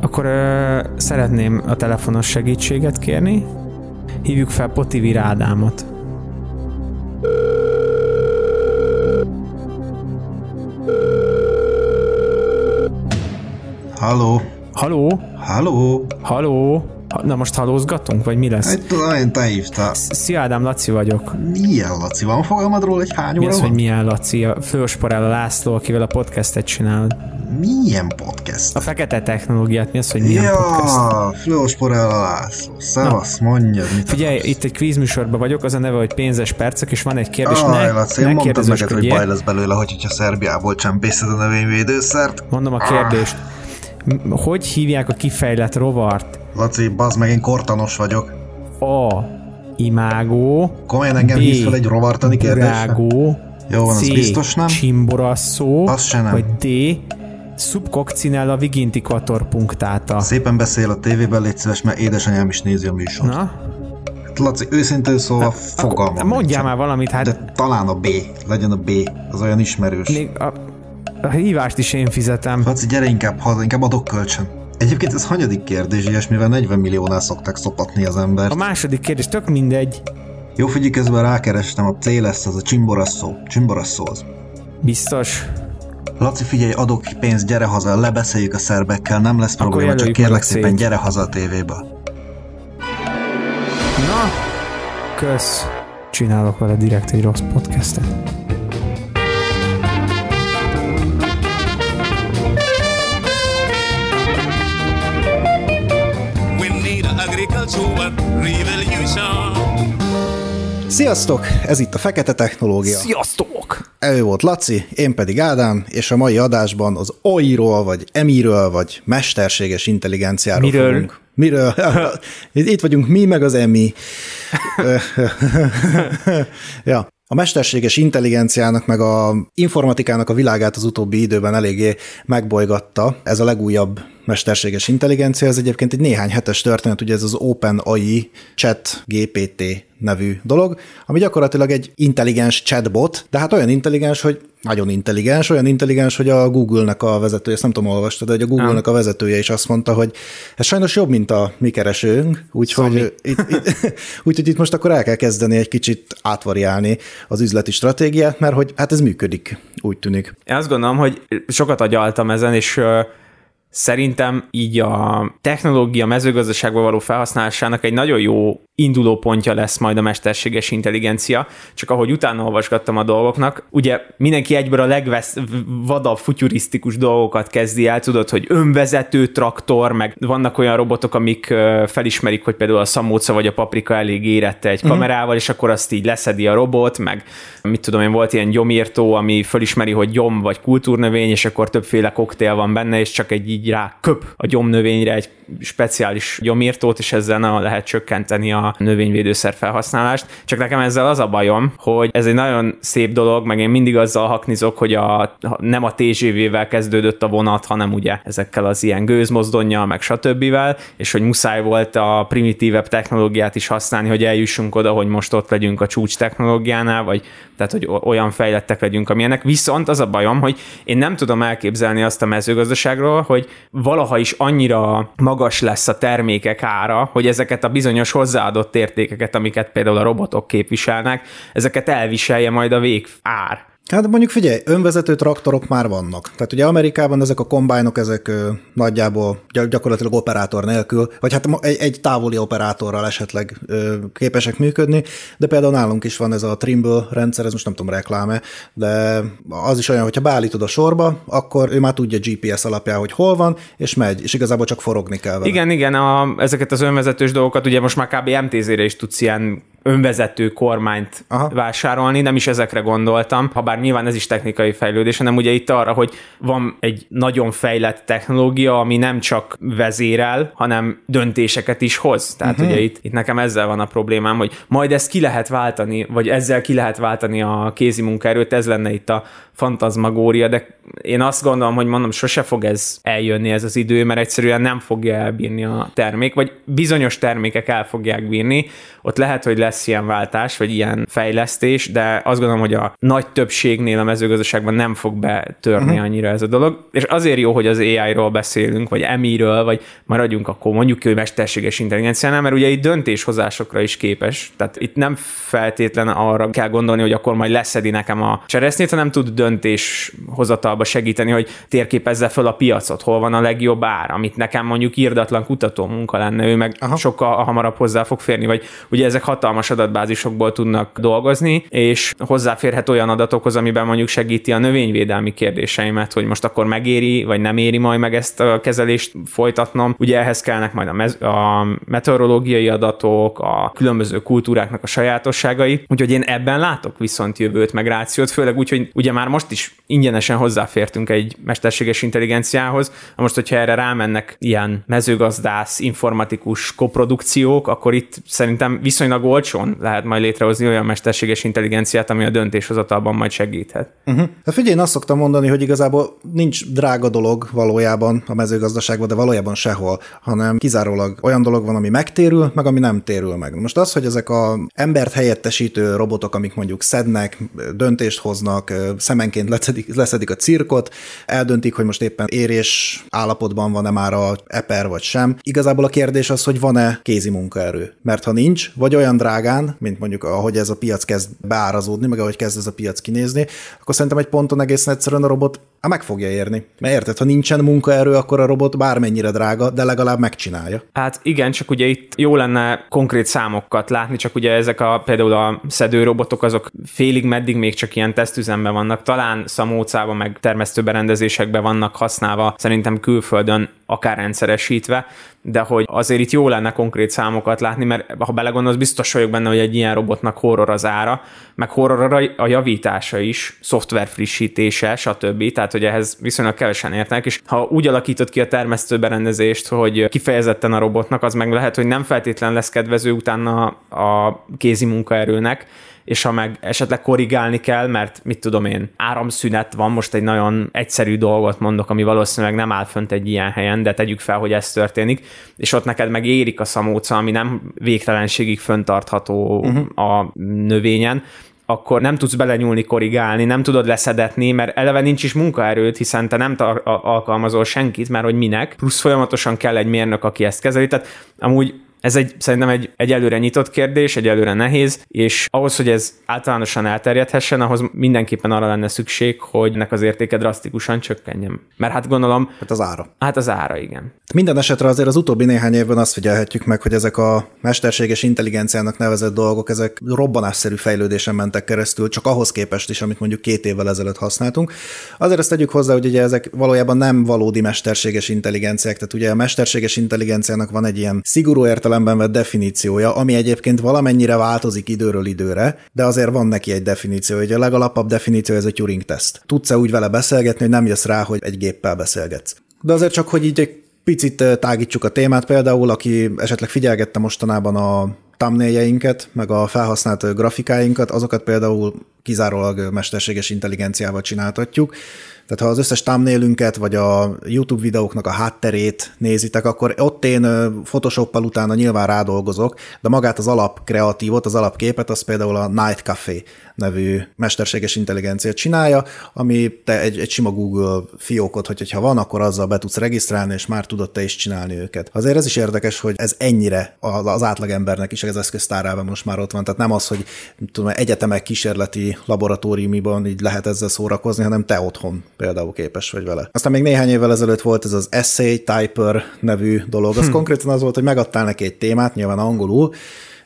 Akkor ö, szeretném a telefonos segítséget kérni. Hívjuk fel Potivi Rádámot. Halló? Haló? Halló? Haló? Na most halózgatunk, vagy mi lesz? Egy tudom, te hívtál. Szia Ádám, Laci vagyok. Milyen Laci? Van fogalmadról egy hány Mi óra az, van? hogy milyen Laci? A Fősporál László, akivel a podcastet csinál. Milyen podcast? A fekete technológiát, mi az, hogy milyen podcast? Ja, Flósporel a László. Szevasz, mondjad, mit Figyelj, akarsz? itt egy kvízműsorban vagyok, az a neve, hogy pénzes percek, és van egy kérdés, Aj, ne, Laci, én ne mondtam neked, hogy baj lesz belőle, hogy hogyha Szerbiából csempészed a növényvédőszert. Mondom a kérdést. M- Hogy hívják a kifejlett rovart? Laci, bazd meg, én kortanos vagyok. A. Imágó. Komolyan engem hívsz fel egy rovartani kérdésre? Jó van, az biztos nem? Csimborasszó. Az se nem. Vagy D. Subcoccinella vigintiquator punctata. Szépen beszél a tévében, légy szíves, mert édesanyám is nézi a műsort. Na? Hát, Laci, őszintén szóval fogalmam Akkor mondjál már valamit, hát De talán a B. Legyen a B. Az olyan ismerős. még a, a hívást is én fizetem. Laci, gyere inkább haza, inkább adok kölcsön. Egyébként ez hanyadik kérdés, ilyesmivel 40 milliónál szokták szopatni az embert. A második kérdés tök mindegy. Jó, figyelj, közben rákerestem, a C lesz az a csimborasszó. Csimborasszó az. Biztos. Laci, figyelj, adok pénzt, gyere haza, lebeszéljük a szerbekkel, nem lesz probléma, csak kérlek szépen, gyere haza a tévébe. Na, kösz. Csinálok vele direkt egy rossz podcastet. Sziasztok! Ez itt a Fekete Technológia. Sziasztok! Ő volt Laci, én pedig Ádám, és a mai adásban az AI-ról, vagy emiről, vagy mesterséges intelligenciáról Miről? fogunk. Miről? Itt vagyunk mi, meg az emi. ja. A mesterséges intelligenciának, meg a informatikának a világát az utóbbi időben eléggé megbolygatta. Ez a legújabb mesterséges intelligencia, ez egyébként egy néhány hetes történet, ugye ez az OpenAI Chat GPT nevű dolog, ami gyakorlatilag egy intelligens chatbot, de hát olyan intelligens, hogy nagyon intelligens, olyan intelligens, hogy a Google-nek a vezetője, ezt nem tudom, olvastad, de hogy a Google-nek a vezetője is azt mondta, hogy ez sajnos jobb, mint a mi keresőnk, úgyhogy itt, itt, úgyhogy itt most akkor el kell kezdeni egy kicsit átvariálni az üzleti stratégiát, mert hogy hát ez működik, úgy tűnik. Én azt gondolom, hogy sokat agyaltam ezen, és szerintem így a technológia mezőgazdaságban való felhasználásának egy nagyon jó induló pontja lesz majd a mesterséges intelligencia, csak ahogy utána olvasgattam a dolgoknak, ugye mindenki egyből a legvadabb, futurisztikus dolgokat kezdi el, tudod, hogy önvezető traktor, meg vannak olyan robotok, amik felismerik, hogy például a szamóca vagy a paprika elég érette egy kamerával, és akkor azt így leszedi a robot, meg mit tudom én, volt ilyen gyomírtó, ami felismeri, hogy gyom vagy kultúrnövény, és akkor többféle koktél van benne, és csak egy így rá köp a gyomnövényre egy speciális gyomírtót, és ezzel na, lehet csökkenteni a növényvédőszer felhasználást. Csak nekem ezzel az a bajom, hogy ez egy nagyon szép dolog, meg én mindig azzal haknizok, hogy a, nem a TGV-vel kezdődött a vonat, hanem ugye ezekkel az ilyen gőzmozdonnyal, meg stb. és hogy muszáj volt a primitívebb technológiát is használni, hogy eljussunk oda, hogy most ott legyünk a csúcs technológiánál, vagy tehát, hogy olyan fejlettek legyünk, amilyenek. Viszont az a bajom, hogy én nem tudom elképzelni azt a mezőgazdaságról, hogy valaha is annyira magas lesz a termékek ára, hogy ezeket a bizonyos hozzáadott értékeket, amiket például a robotok képviselnek, ezeket elviselje majd a vég ár. Hát mondjuk figyelj, önvezető traktorok már vannak. Tehát ugye Amerikában ezek a kombájnok, ezek nagyjából gy- gyakorlatilag operátor nélkül, vagy hát egy, egy távoli operátorral esetleg képesek működni, de például nálunk is van ez a Trimble rendszer, ez most nem tudom rekláme, de az is olyan, hogyha beállítod a sorba, akkor ő már tudja GPS alapján, hogy hol van, és megy, és igazából csak forogni kell vele. Igen, igen, a, ezeket az önvezetős dolgokat, ugye most már kb. MTZ-re is tudsz ilyen önvezető kormányt. Aha. vásárolni, nem is ezekre gondoltam, ha bár nyilván ez is technikai fejlődés, hanem ugye itt arra, hogy van egy nagyon fejlett technológia, ami nem csak vezérel, hanem döntéseket is hoz. Tehát uh-huh. ugye itt, itt nekem ezzel van a problémám, hogy majd ezt ki lehet váltani, vagy ezzel ki lehet váltani a kézi munkaerőt, ez lenne itt a fantazmagória, de én azt gondolom, hogy mondom, sose fog ez eljönni ez az idő, mert egyszerűen nem fogja elbírni a termék, vagy bizonyos termékek el fogják bírni, ott lehet, hogy lesz ilyen váltás, vagy ilyen fejlesztés, de azt gondolom, hogy a nagy többségnél a mezőgazdaságban nem fog betörni uh-huh. annyira ez a dolog. És azért jó, hogy az AI-ról beszélünk, vagy emiről, vagy maradjunk akkor mondjuk hogy mesterséges intelligenciánál, mert ugye itt döntéshozásokra is képes. Tehát itt nem feltétlen arra kell gondolni, hogy akkor majd leszedi nekem a cseresznyét, hanem tud döntéshozatalba segíteni, hogy térképezze fel a piacot, hol van a legjobb ár, amit nekem mondjuk írdatlan kutató munka lenne, ő meg Aha. sokkal hamarabb hozzá fog férni, vagy ugye ezek hatalmas adatbázisokból tudnak dolgozni, és hozzáférhet olyan adatokhoz, amiben mondjuk segíti a növényvédelmi kérdéseimet, hogy most akkor megéri, vagy nem éri majd meg ezt a kezelést folytatnom. Ugye ehhez kellnek majd a, mez- a meteorológiai adatok, a különböző kultúráknak a sajátosságai, úgyhogy én ebben látok viszont jövőt, meg rációt, főleg úgy, hogy ugye már most is ingyenesen hozzáfértünk egy mesterséges intelligenciához, most, hogyha erre rámennek ilyen mezőgazdász, informatikus koprodukciók, akkor itt szerintem viszonylag olcsón lehet majd létrehozni olyan mesterséges intelligenciát, ami a döntéshozatalban majd segíthet. Uh-huh. Hát figyelj, én azt szoktam mondani, hogy igazából nincs drága dolog valójában a mezőgazdaságban, de valójában sehol, hanem kizárólag olyan dolog van, ami megtérül, meg ami nem térül meg. Most az, hogy ezek a embert helyettesítő robotok, amik mondjuk szednek, döntést hoznak, szemenként leszedik, leszedik a cirkot, eldöntik, hogy most éppen érés állapotban van-e már a eper vagy sem. Igazából a kérdés az, hogy van-e kézi munkaerő. Mert ha nincs, vagy olyan drágán, mint mondjuk ahogy ez a piac kezd beárazódni, meg ahogy kezd ez a piac kinézni, akkor szerintem egy ponton egészen egyszerűen a robot Hát meg fogja érni. Mert érted, ha nincsen munkaerő, akkor a robot bármennyire drága, de legalább megcsinálja. Hát igen, csak ugye itt jó lenne konkrét számokat látni, csak ugye ezek a például a szedőrobotok azok félig meddig még csak ilyen tesztüzemben vannak, talán szamócában meg termesztőberendezésekben vannak használva, szerintem külföldön akár rendszeresítve, de hogy azért itt jó lenne konkrét számokat látni, mert ha belegondolsz, biztos vagyok benne, hogy egy ilyen robotnak horror az ára, meg horror a javítása is, szoftver frissítése, stb. Tehát, hogy ehhez viszonylag kevesen értenek, és ha úgy alakított ki a termesztőberendezést, hogy kifejezetten a robotnak, az meg lehet, hogy nem feltétlen lesz kedvező utána a kézi munkaerőnek, és ha meg esetleg korrigálni kell, mert mit tudom én, áramszünet van, most egy nagyon egyszerű dolgot mondok, ami valószínűleg nem áll fönt egy ilyen helyen, de tegyük fel, hogy ez történik, és ott neked meg érik a szamóca, ami nem végtelenségig föntartható uh-huh. a növényen, akkor nem tudsz belenyúlni, korrigálni, nem tudod leszedetni, mert eleve nincs is munkaerőt, hiszen te nem tar- alkalmazol senkit, mert hogy minek, plusz folyamatosan kell egy mérnök, aki ezt kezeli. Tehát amúgy ez egy, szerintem egy, egy előre nyitott kérdés, egy előre nehéz, és ahhoz, hogy ez általánosan elterjedhessen, ahhoz mindenképpen arra lenne szükség, hogy ennek az értéke drasztikusan csökkenjen. Mert hát gondolom... Hát az ára. Hát az ára, igen. Minden esetre azért az utóbbi néhány évben azt figyelhetjük meg, hogy ezek a mesterséges intelligenciának nevezett dolgok, ezek robbanásszerű fejlődésen mentek keresztül, csak ahhoz képest is, amit mondjuk két évvel ezelőtt használtunk. Azért ezt tegyük hozzá, hogy ugye ezek valójában nem valódi mesterséges intelligenciák, tehát ugye a mesterséges intelligenciának van egy ilyen szigorú értelem értelemben vett definíciója, ami egyébként valamennyire változik időről időre, de azért van neki egy definíció, hogy a legalapabb definíció ez a Turing teszt. Tudsz-e úgy vele beszélgetni, hogy nem jössz rá, hogy egy géppel beszélgetsz. De azért csak, hogy így egy picit tágítsuk a témát, például aki esetleg figyelgette mostanában a thumbnailjeinket, meg a felhasznált grafikáinkat, azokat például kizárólag mesterséges intelligenciával csináltatjuk. Tehát ha az összes thumbnailünket, vagy a YouTube videóknak a hátterét nézitek, akkor ott én Photoshoppal utána nyilván rádolgozok, de magát az alap kreatívot, az alapképet, az például a Night Café nevű mesterséges intelligencia csinálja, ami te egy, egy sima Google fiókot, hogyha van, akkor azzal be tudsz regisztrálni, és már tudod te is csinálni őket. Azért ez is érdekes, hogy ez ennyire az átlagembernek is az eszköztárában most már ott van. Tehát nem az, hogy tudom, egyetemek kísérleti laboratóriumiban így lehet ezzel szórakozni, hanem te otthon például képes vagy vele. Aztán még néhány évvel ezelőtt volt ez az Essay Typer nevű dolog. Az hm. konkrétan az volt, hogy megadtál neki egy témát, nyilván angolul,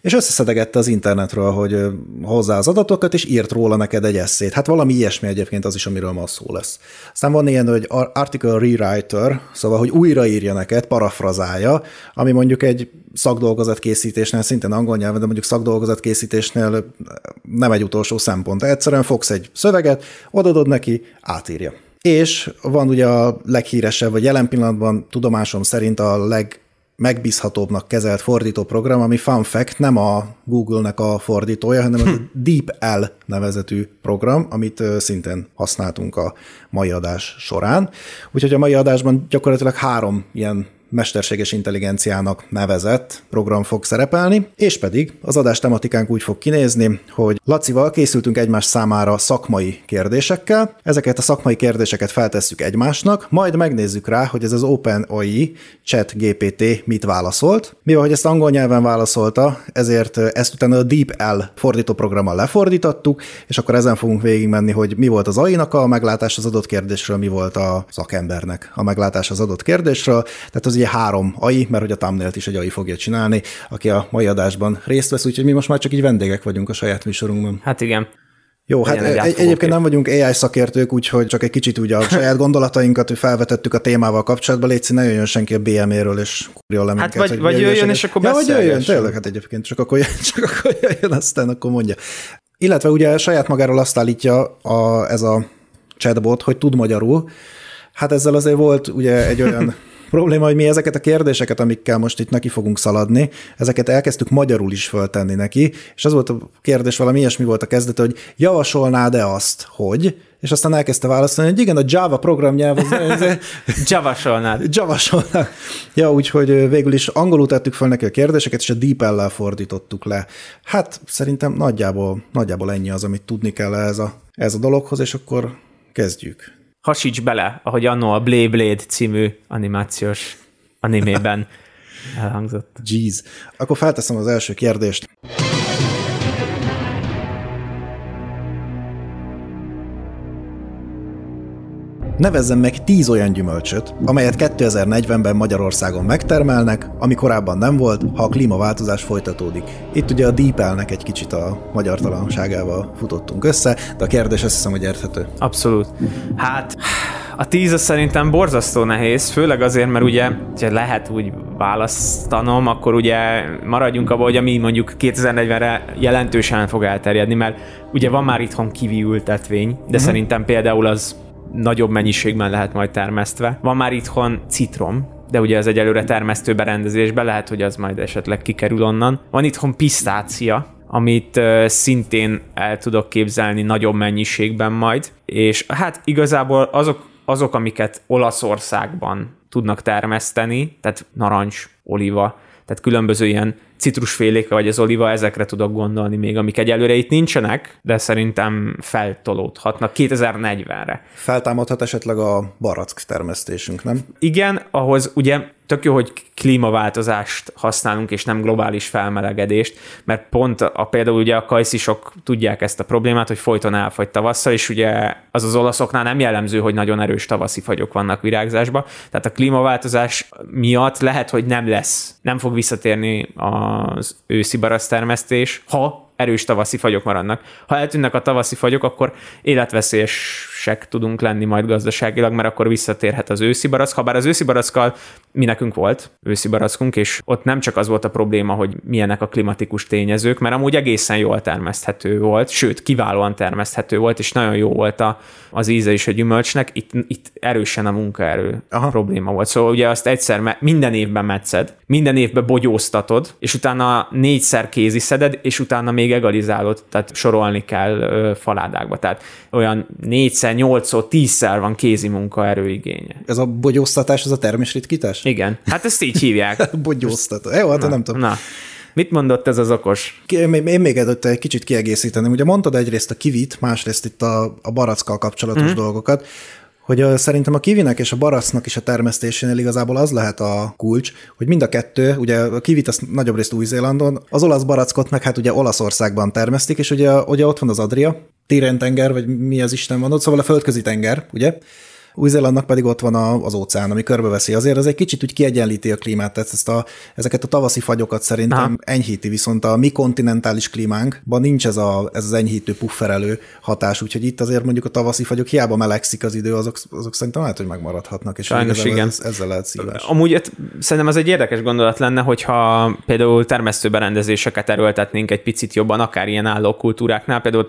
és összeszedegette az internetről, hogy hozzá az adatokat, és írt róla neked egy eszét. Hát valami ilyesmi egyébként az is, amiről ma szó lesz. Aztán van ilyen, hogy article rewriter, szóval, hogy újraírja neked, parafrazálja, ami mondjuk egy szakdolgozat készítésnél, szintén angol nyelven, de mondjuk szakdolgozat készítésnél nem egy utolsó szempont. Egyszerűen fogsz egy szöveget, odadod neki, átírja. És van ugye a leghíresebb, vagy jelen pillanatban tudomásom szerint a leg megbízhatóbbnak kezelt fordító program, ami fun fact nem a Google-nek a fordítója, hanem a DeepL nevezetű program, amit szintén használtunk a mai adás során. Úgyhogy a mai adásban gyakorlatilag három ilyen mesterséges intelligenciának nevezett program fog szerepelni, és pedig az adás tematikánk úgy fog kinézni, hogy Lacival készültünk egymás számára szakmai kérdésekkel, ezeket a szakmai kérdéseket feltesszük egymásnak, majd megnézzük rá, hogy ez az OpenAI chat GPT mit válaszolt. Mivel, hogy ezt angol nyelven válaszolta, ezért ezt utána a DeepL fordítóprogrammal lefordítottuk, és akkor ezen fogunk végigmenni, hogy mi volt az AI-nak a meglátás az adott kérdésről, mi volt a szakembernek a meglátás az adott kérdésről. Tehát az ugye három AI, mert hogy a thumbnail is egy AI fogja csinálni, aki a mai adásban részt vesz, úgyhogy mi most már csak így vendégek vagyunk a saját műsorunkban. Hát igen. Jó, hát egy, egyébként nem vagyunk AI szakértők, úgyhogy csak egy kicsit úgy a saját gondolatainkat felvetettük a témával kapcsolatban, légy ne jöjjön senki a BM-ről, és kurjol le Hát vagy, vagy jöjjön, és akkor ja, vagy jöjjön, tényleg, hát egyébként, csak akkor, csak akkor jöjjön, aztán akkor mondja. Illetve ugye saját magáról azt állítja a, ez a chatbot, hogy tud magyarul. Hát ezzel azért volt ugye egy olyan probléma, hogy mi ezeket a kérdéseket, amikkel most itt neki fogunk szaladni, ezeket elkezdtük magyarul is föltenni neki, és az volt a kérdés, valami ilyesmi volt a kezdete, hogy javasolnád-e azt, hogy, és aztán elkezdte válaszolni, hogy igen, a Java programnyelv az... Javasolnád. Javasolnád. Ja, úgyhogy végül is angolul tettük fel neki a kérdéseket, és a DeepL-lel fordítottuk le. Hát szerintem nagyjából, nagyjából ennyi az, amit tudni kell ez a, ez a dologhoz, és akkor kezdjük hasíts bele, ahogy annó a Blade Blade című animációs animében elhangzott. Jeez. Akkor felteszem az első kérdést. Nevezzen meg 10 olyan gyümölcsöt, amelyet 2040-ben Magyarországon megtermelnek, ami korábban nem volt, ha a klímaváltozás folytatódik. Itt ugye a DeepL-nek egy kicsit a magyar talanságával futottunk össze, de a kérdés azt hiszem, hogy érthető. Abszolút. Hát a tíz az szerintem borzasztó nehéz, főleg azért, mert ugye, ha lehet úgy választanom, akkor ugye maradjunk abban, hogy ami mondjuk 2040-re jelentősen fog elterjedni, mert ugye van már itthon kivi ültetvény, de uh-huh. szerintem például az nagyobb mennyiségben lehet majd termesztve. Van már itthon citrom, de ugye az egyelőre termesztő berendezésben lehet, hogy az majd esetleg kikerül onnan. Van itthon pisztácia, amit szintén el tudok képzelni nagyobb mennyiségben majd, és hát igazából azok, azok amiket Olaszországban tudnak termeszteni, tehát narancs, oliva, tehát különböző ilyen citrusfélék, vagy az oliva, ezekre tudok gondolni még, amik egyelőre itt nincsenek, de szerintem feltolódhatnak 2040-re. Feltámadhat esetleg a barack termesztésünk, nem? Igen, ahhoz ugye tök jó, hogy klímaváltozást használunk, és nem globális felmelegedést, mert pont a, például ugye a kajszisok tudják ezt a problémát, hogy folyton elfogy tavasszal, és ugye az az olaszoknál nem jellemző, hogy nagyon erős tavaszi fagyok vannak virágzásba, tehát a klímaváltozás miatt lehet, hogy nem lesz, nem fog visszatérni az őszi termesztés, ha erős tavaszi fagyok maradnak. Ha eltűnnek a tavaszi fagyok, akkor életveszélyesek tudunk lenni majd gazdaságilag, mert akkor visszatérhet az őszi barack. Habár az őszi barackkal mi nekünk volt őszi barackunk, és ott nem csak az volt a probléma, hogy milyenek a klimatikus tényezők, mert amúgy egészen jól termeszthető volt, sőt, kiválóan termeszthető volt, és nagyon jó volt a, az íze is a gyümölcsnek. Itt, itt erősen a munkaerő Aha. probléma volt. Szóval ugye azt egyszer minden évben metszed, minden évben bogyóztatod, és utána négyszer kéziszeded, és utána még egalizálod, tehát sorolni kell ö, faládákba. Tehát olyan négyszer, nyolcszor, tízszer van kézi munkaerő igénye. Ez a bogyóztatás, ez a termésritkítás? Igen, hát ezt így hívják. Bogyóztatás. Jó, hát na, nem tudom. Na. Mit mondott ez az okos? Én még előtte egy kicsit kiegészíteném. Ugye mondtad egyrészt a kivit, másrészt itt a, a barackkal kapcsolatos mm. dolgokat hogy a, szerintem a kivinek és a barasznak is a termesztésénél igazából az lehet a kulcs, hogy mind a kettő, ugye a kivit az nagyobb részt Új-Zélandon, az olasz barackot meg hát ugye Olaszországban termesztik, és ugye, ugye ott van az Adria, Tirent-tenger, vagy mi az Isten van ott, szóval a földközi tenger, ugye? új-Zélandnak pedig ott van a, az óceán, ami körbeveszi. Azért ez egy kicsit úgy kiegyenlíti a klímát, tehát ezt a, ezeket a tavaszi fagyokat szerintem Aha. enyhíti, viszont a mi kontinentális klímánkban nincs ez, a, ez az enyhítő pufferelő hatás, úgyhogy itt azért mondjuk a tavaszi fagyok hiába melegszik az idő, azok, azok szerintem lehet, hogy megmaradhatnak, és Sajnos igen. Ez, ezzel lehet szíves. Amúgy et, szerintem ez egy érdekes gondolat lenne, hogyha például termesztőberendezéseket erőltetnénk egy picit jobban, akár ilyen állókultúráknál, például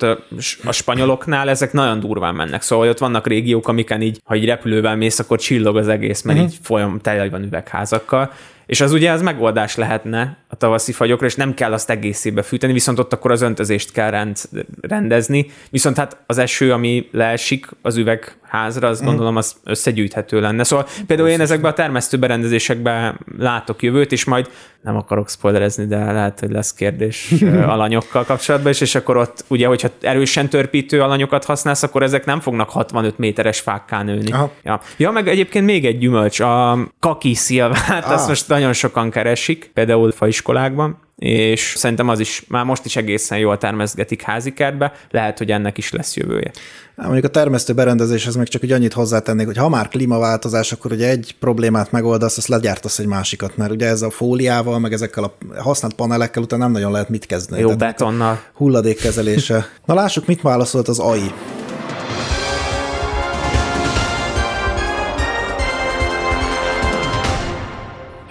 a spanyoloknál ezek nagyon durván mennek, szóval ott vannak régiók, amiken így, ha egy repülővel mész, akkor csillog az egész, mert uh-huh. így folyam tele van üvegházakkal, És az ugye az megoldás lehetne a tavaszi fagyokra, és nem kell azt egészébe fűteni, viszont ott akkor az öntözést kell rend, rendezni. Viszont hát az eső, ami leesik az üvegházra, azt gondolom, az összegyűjthető lenne. Szóval például én ezekben a termesztő berendezésekben látok jövőt, és majd nem akarok spoilerezni, de lehet, hogy lesz kérdés alanyokkal kapcsolatban is, és akkor ott ugye, hogyha erősen törpítő alanyokat használsz, akkor ezek nem fognak 65 méteres fákká nőni. Aha. Ja. ja, meg egyébként még egy gyümölcs, a kaki szilvát, azt Ah. most nagyon sokan keresik, például faiskolákban, és szerintem az is már most is egészen jól termeszgetik házikertbe, lehet, hogy ennek is lesz jövője. Hát Mondjuk a termesztő berendezéshez meg csak úgy annyit hozzátennék, hogy ha már klímaváltozás, akkor ugye egy problémát megoldasz, azt legyártasz egy másikat, mert ugye ez a fóliával, meg ezekkel a használt panelekkel utána nem nagyon lehet mit kezdeni. Jó Tehát betonnal. hulladékkezelése. Na lássuk, mit válaszolt az AI.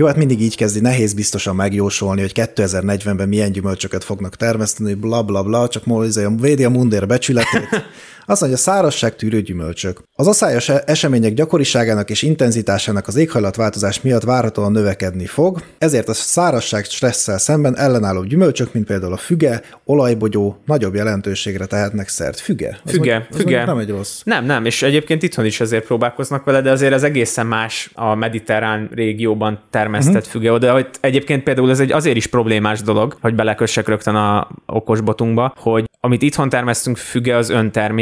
Jó, hát mindig így kezdi, nehéz biztosan megjósolni, hogy 2040-ben milyen gyümölcsöket fognak termeszteni, bla bla bla, csak védi a mundér becsületét. Azt mondja, szárazság tűrő gyümölcsök. Az aszályos e- események gyakoriságának és intenzitásának az éghajlatváltozás miatt várhatóan növekedni fog, ezért a szárazság stresszel szemben ellenálló gyümölcsök, mint például a füge, olajbogyó, nagyobb jelentőségre tehetnek szert. Füge? Az Füge, mondjuk- füge. Nem egy rossz. Nem, nem, és egyébként itthon is ezért próbálkoznak vele, de azért ez egészen más a mediterrán régióban termesztett uh-huh. füge. De hogy egyébként például ez egy azért is problémás dolog, hogy belekössek rögtön a okosbotunkba, hogy amit itthon termesztünk füge, az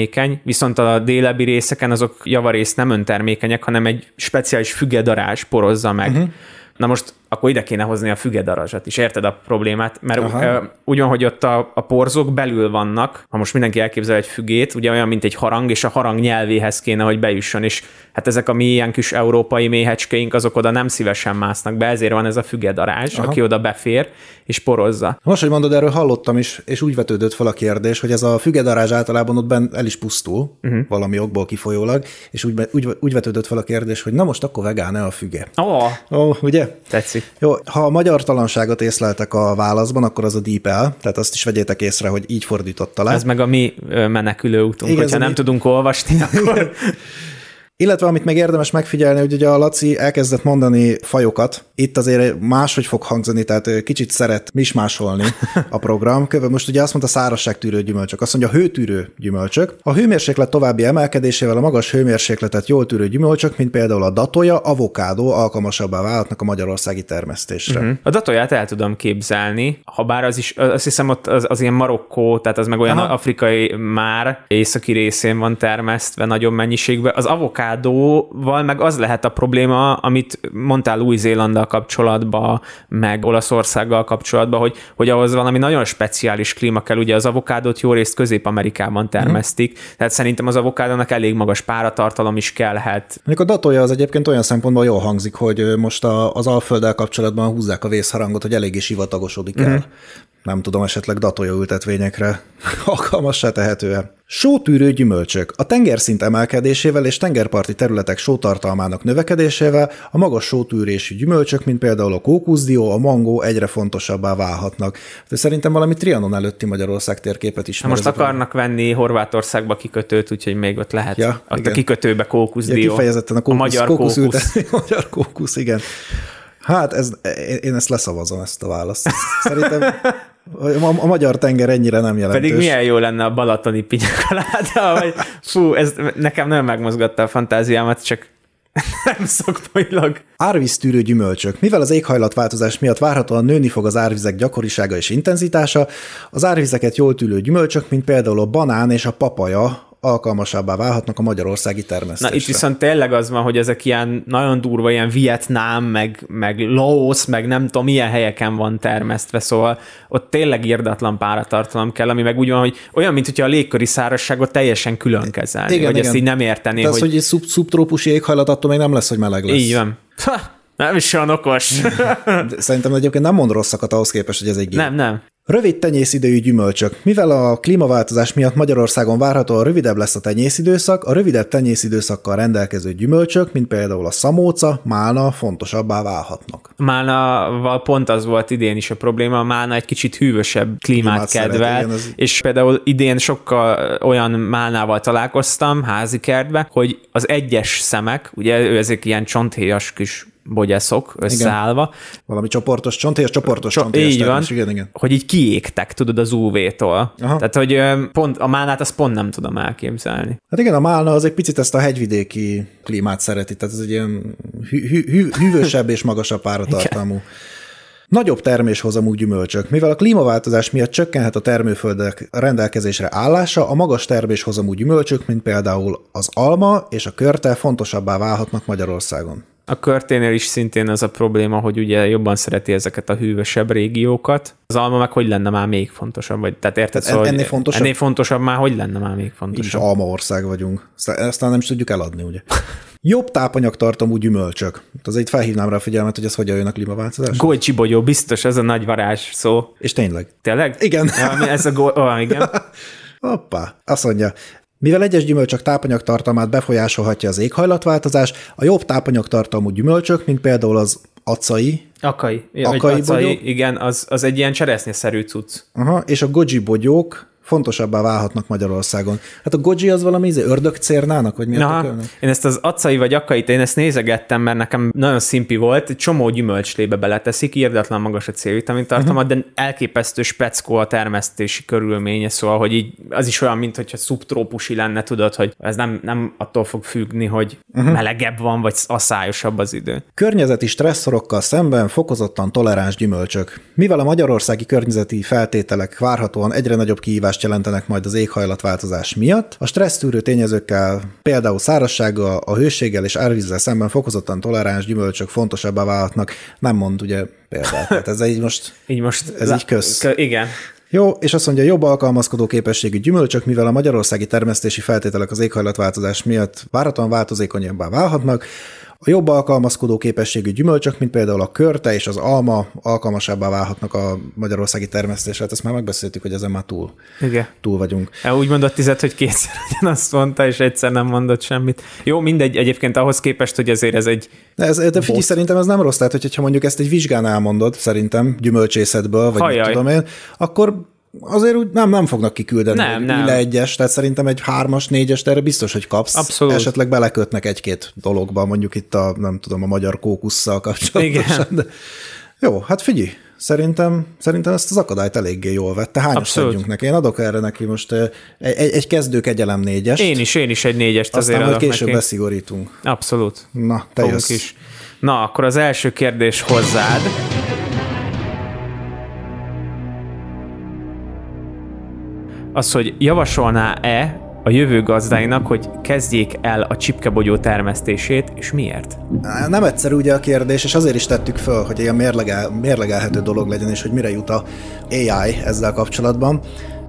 öntermékeny, viszont a délebbi részeken azok javarészt nem öntermékenyek, hanem egy speciális fügedarás porozza meg. Uh-huh. Na most akkor ide kéne hozni a fügedarazsat is, érted a problémát? Mert Aha. úgy van, hogy ott a, a porzók belül vannak, ha most mindenki elképzel egy fügét, ugye olyan, mint egy harang, és a harang nyelvéhez kéne, hogy bejusson, és hát ezek a mi ilyen kis európai méhecskeink, azok oda nem szívesen másznak be, ezért van ez a fügedarázs, Aha. aki oda befér, és porozza. Most, hogy mondod, erről hallottam is, és úgy vetődött fel a kérdés, hogy ez a fügedarázs általában ott benn el is pusztul, uh-huh. valami okból kifolyólag, és úgy, úgy, úgy vetődött fel a kérdés, hogy na most akkor vegán-e a füge? Ó, oh, Ó, ugye? tetszik. Jó, ha a magyar talanságot észleltek a válaszban, akkor az a DeepL, tehát azt is vegyétek észre, hogy így fordította le. Ez meg a mi menekülő útunk, Igen, hogyha nem mi- tudunk olvasni, akkor Illetve amit még érdemes megfigyelni, hogy ugye a Laci elkezdett mondani fajokat, itt azért máshogy fog hangzani, tehát kicsit szeret mismásolni a program. Köve most ugye azt mondta szárazságtűrő gyümölcsök, azt mondja hőtűrő gyümölcsök. A hőmérséklet további emelkedésével a magas hőmérsékletet jól tűrő gyümölcsök, mint például a datoja, avokádó alkalmasabbá válhatnak a magyarországi termesztésre. Mm. A datóját el tudom képzelni, ha bár az is, azt hiszem ott az, az ilyen Marokkó, tehát az meg olyan Aha. Afrikai már északi részén van termesztve nagyobb mennyiségben. Az avokádóval meg az lehet a probléma, amit mondtál Új-Zélanddal kapcsolatban, meg Olaszországgal kapcsolatban, hogy, hogy ahhoz valami nagyon speciális klíma kell. Ugye az avokádót jó részt Közép-Amerikában termesztik, uh-huh. tehát szerintem az avokádónak elég magas páratartalom is kellhet. Mondjuk a datója az egyébként olyan szempontból jól hangzik, hogy most a, az Alfölddel kapcsolatban húzzák a vészharangot, hogy eléggé sivatagosodik el. Nem tudom, esetleg datója ültetvényekre alkalmassá tehetően. Sótűrő gyümölcsök. A tengerszint emelkedésével és tengerparti területek sótartalmának növekedésével a magas sótűrésű gyümölcsök, mint például a kókuszdió, a mangó egyre fontosabbá válhatnak. De szerintem valami Trianon előtti Magyarország térképet ismer. most ez a akarnak venni Horvátországba kikötőt, úgyhogy még ott lehet. Ja, Ja, ott igen. a kikötőbe Ja, kókuszdió. kifejezetten a, a kókusz, magyar kókusz, kókusz. ültetvény, magyar kókusz, igen. Hát ez, én ezt leszavazom, ezt a választ. Szerintem a, a magyar tenger ennyire nem jelentős. Pedig milyen jó lenne a balatoni pinyakaláda, vagy fú, ez nekem nem megmozgatta a fantáziámat, csak nem szakmailag. Árvíztűrő gyümölcsök. Mivel az éghajlatváltozás miatt várhatóan nőni fog az árvizek gyakorisága és intenzitása, az árvizeket jól tűrő gyümölcsök, mint például a banán és a papaja alkalmasabbá válhatnak a magyarországi termesztésre. Na itt viszont tényleg az van, hogy ezek ilyen nagyon durva, ilyen Vietnám, meg, meg Laos, meg nem tudom, milyen helyeken van termesztve, szóval ott tényleg irdatlan páratartalom kell, ami meg úgy van, hogy olyan, mint hogyha a légköri szárazságot teljesen külön kezelni, Igen, hogy igen. ezt így nem értené, De az, hogy, hogy egy szub, szubtrópusi éghajlat, attól még nem lesz, hogy meleg lesz. így van. Ha, nem is olyan okos. Szerintem egyébként nem mond rosszakat ahhoz képest, hogy ez egy gép. nem, nem. Rövid tenyészidőjű gyümölcsök. Mivel a klímaváltozás miatt Magyarországon várhatóan rövidebb lesz a tenyészidőszak, a rövidebb tenyészidőszakkal rendelkező gyümölcsök, mint például a szamóca, málna fontosabbá válhatnak. Málnaval pont az volt idén is a probléma, a Málna egy kicsit hűvösebb klímát, Klímát szeret, kedvel, igen, ez- és például idén sokkal olyan Málnával találkoztam házi kertbe, hogy az egyes szemek, ugye ő ezek ilyen csonthéjas kis bogyaszok összeállva, Valami csoportos csontélyes, csoportos Cso- csontélyes így van, Igen, igen. hogy így kiégtek, tudod, az UV-tól. Aha. Tehát, hogy pont, a málnát azt pont nem tudom elképzelni. Hát igen, a Málna az egy picit ezt a hegyvidéki klímát szereti, tehát ez egy ilyen hű, hű, hű, hűvösebb és magasabb páratartalmú. Nagyobb terméshozamú gyümölcsök. Mivel a klímaváltozás miatt csökkenhet a termőföldek rendelkezésre állása, a magas terméshozamú gyümölcsök, mint például az alma és a körte fontosabbá válhatnak Magyarországon. A körténél is szintén az a probléma, hogy ugye jobban szereti ezeket a hűvösebb régiókat. Az alma meg hogy lenne már még fontosabb? Vagy, tehát érted? Tehát hogy ennél fontosabb? Ennél fontosabb már hogy lenne már még fontosabb? alma ország vagyunk. Aztán, nem is tudjuk eladni, ugye? Jobb tápanyagtartalmú gyümölcsök. Azért itt felhívnám rá a figyelmet, hogy ez hogyan jön a klímaváltozás. Golcsi bogyó, biztos ez a nagy varázs szó. És tényleg. Tényleg? Igen. Ja, ez a go- oh, igen. Hoppá, azt mondja, mivel egyes gyümölcsök tápanyagtartalmát befolyásolhatja az éghajlatváltozás, a jobb tápanyagtartalmú gyümölcsök, mint például az acai Akai. Akai Akai acai, bogyó? igen, az, az egy ilyen cseresznyeszerű cucc. aha, és a goji bogyók fontosabbá válhatnak Magyarországon. Hát a goji az valami izé, ördögcérnának, vagy mi a én ezt az acai vagy akait, én ezt nézegettem, mert nekem nagyon szimpi volt, csomó gyümölcslébe beleteszik, írdatlan magas a C-vitamin tartalma, uh-huh. de elképesztő speckó a termesztési körülménye, szóval, hogy így az is olyan, mint hogyha szubtrópusi lenne, tudod, hogy ez nem, nem attól fog függni, hogy uh-huh. melegebb van, vagy aszályosabb az idő. Környezeti stresszorokkal szemben fokozottan toleráns gyümölcsök. Mivel a magyarországi környezeti feltételek várhatóan egyre nagyobb kihívást jelentenek majd az éghajlatváltozás miatt, a stressztűrő tényezőkkel, például szárazsággal, a hőséggel és árvízzel szemben fokozottan toleráns gyümölcsök fontosabbá válhatnak. Nem mond ugye példát. Tehát ez így most Így most... Ez így kösz. Kö- igen. Jó, és azt mondja, jobb alkalmazkodó képességű gyümölcsök, mivel a magyarországi termesztési feltételek az éghajlatváltozás miatt várhatóan változékonyabbá válhatnak, a jobb alkalmazkodó képességű gyümölcsök, mint például a körte és az alma alkalmasabbá válhatnak a magyarországi termesztésre. Hát ezt már megbeszéltük, hogy ezen már túl, Igen. túl vagyunk. E, Úgy mondott tized, hogy kétszer ugyanazt mondta, és egyszer nem mondott semmit. Jó, mindegy, egyébként ahhoz képest, hogy azért ez egy De, ez, de figyelj, szerintem ez nem rossz, tehát hogyha mondjuk ezt egy vizsgán elmondod, szerintem gyümölcsészetből, vagy mit tudom én, akkor azért úgy nem, nem fognak kiküldeni, Nem, nem. le egyes, tehát szerintem egy hármas, négyes, erre biztos, hogy kapsz. Abszolút. Esetleg belekötnek egy-két dologba, mondjuk itt a, nem tudom, a magyar kókusszal kapcsolatosan. Igen. De... Jó, hát figyelj, szerintem, szerintem ezt az akadályt eléggé jól vette. Abszolút. adjunk neki? Én adok erre neki most eh, egy, egy kezdő kegyelem négyest, Én is, én is egy négyest azért aztán majd adok később neki. beszigorítunk. Abszolút. Na, te Fogunk jössz. is. Na, akkor az első kérdés hozzád. Az, hogy javasolná-e a jövő gazdáinak, hogy kezdjék el a csipkebogyó termesztését, és miért? Nem egyszerű ugye a kérdés, és azért is tettük föl, hogy ilyen mérlegel, mérlegelhető dolog legyen, és hogy mire jut a AI ezzel kapcsolatban.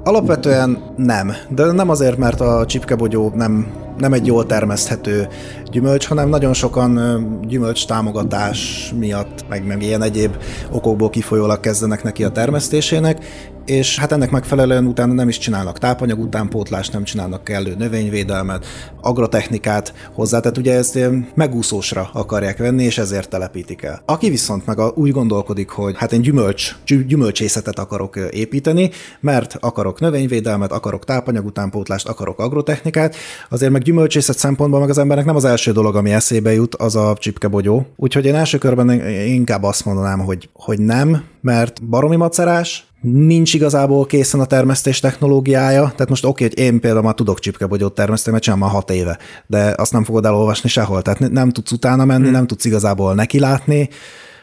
Alapvetően nem, de nem azért, mert a csipkebogyó nem, nem egy jól termeszthető gyümölcs, hanem nagyon sokan gyümölcs támogatás miatt, meg, meg ilyen egyéb okokból kifolyólag kezdenek neki a termesztésének, és hát ennek megfelelően utána nem is csinálnak tápanyag utánpótlást, nem csinálnak kellő növényvédelmet, agrotechnikát hozzá, tehát ugye ezt ilyen megúszósra akarják venni, és ezért telepítik el. Aki viszont meg úgy gondolkodik, hogy hát én gyümölcs, gyü- gyümölcsészetet akarok építeni, mert akarok növényvédelmet, akarok tápanyag utánpótlást, akarok agrotechnikát, azért meg gyümölcsészet szempontból meg az embernek nem az első dolog, ami eszébe jut, az a csipkebogyó. Úgyhogy én első körben inkább azt mondanám, hogy, hogy nem, mert baromi macerás, nincs igazából készen a termesztés technológiája, tehát most oké, hogy én például már tudok csipkebogyót termeszteni, mert csinálom már hat éve, de azt nem fogod elolvasni sehol, tehát ne- nem tudsz utána menni, hmm. nem tudsz igazából nekilátni,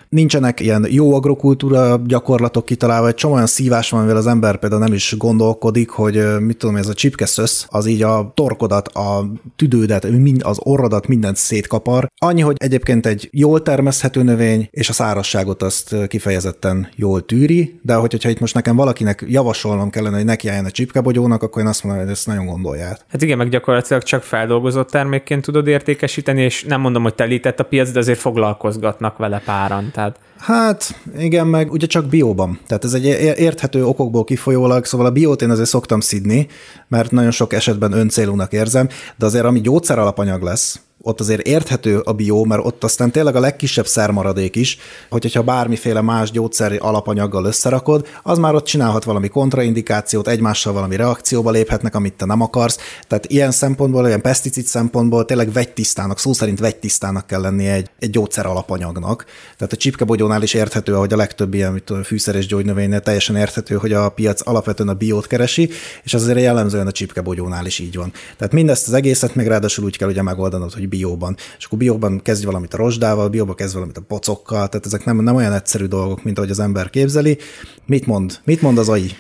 nincsenek ilyen jó agrokultúra gyakorlatok kitalálva, egy csomó olyan szívás van, mivel az ember például nem is gondolkodik, hogy mit tudom, ez a csipkeszösz, az így a torkodat, a tüdődet, mind, az orrodat, mindent szétkapar. Annyi, hogy egyébként egy jól termeszthető növény, és a szárazságot azt kifejezetten jól tűri, de hogy, hogyha itt most nekem valakinek javasolnom kellene, hogy nekiálljon a csipkebogyónak, akkor én azt mondom, hogy ezt nagyon gondolja át. Hát igen, meg gyakorlatilag csak feldolgozott termékként tudod értékesíteni, és nem mondom, hogy telített a piac, de azért foglalkozgatnak vele páran. Tehát Hát igen, meg ugye csak bióban. Tehát ez egy érthető okokból kifolyólag, szóval a biót én azért szoktam szidni, mert nagyon sok esetben öncélúnak érzem, de azért ami gyógyszer alapanyag lesz, ott azért érthető a bió, mert ott aztán tényleg a legkisebb szermaradék is, hogy, hogyha bármiféle más gyógyszeri alapanyaggal összerakod, az már ott csinálhat valami kontraindikációt, egymással valami reakcióba léphetnek, amit te nem akarsz. Tehát ilyen szempontból, ilyen peszticid szempontból tényleg vegytisztának, szó szerint vegytisztának kell lennie egy, egy gyógyszer alapanyagnak. Tehát a csipkebogyónál is érthető, hogy a legtöbb ilyen tudom, fűszeres gyógynövénynél teljesen érthető, hogy a piac alapvetően a biót keresi, és az azért jellemzően a csipkebogyónál is így van. Tehát mindezt az egészet még ráadásul úgy kell ugye megoldanod, hogy bióban. És akkor bióban kezdj valamit a rozsdával, bióban kezd valamit a pocokkal, tehát ezek nem, nem olyan egyszerű dolgok, mint ahogy az ember képzeli. Mit mond? Mit mond az AI?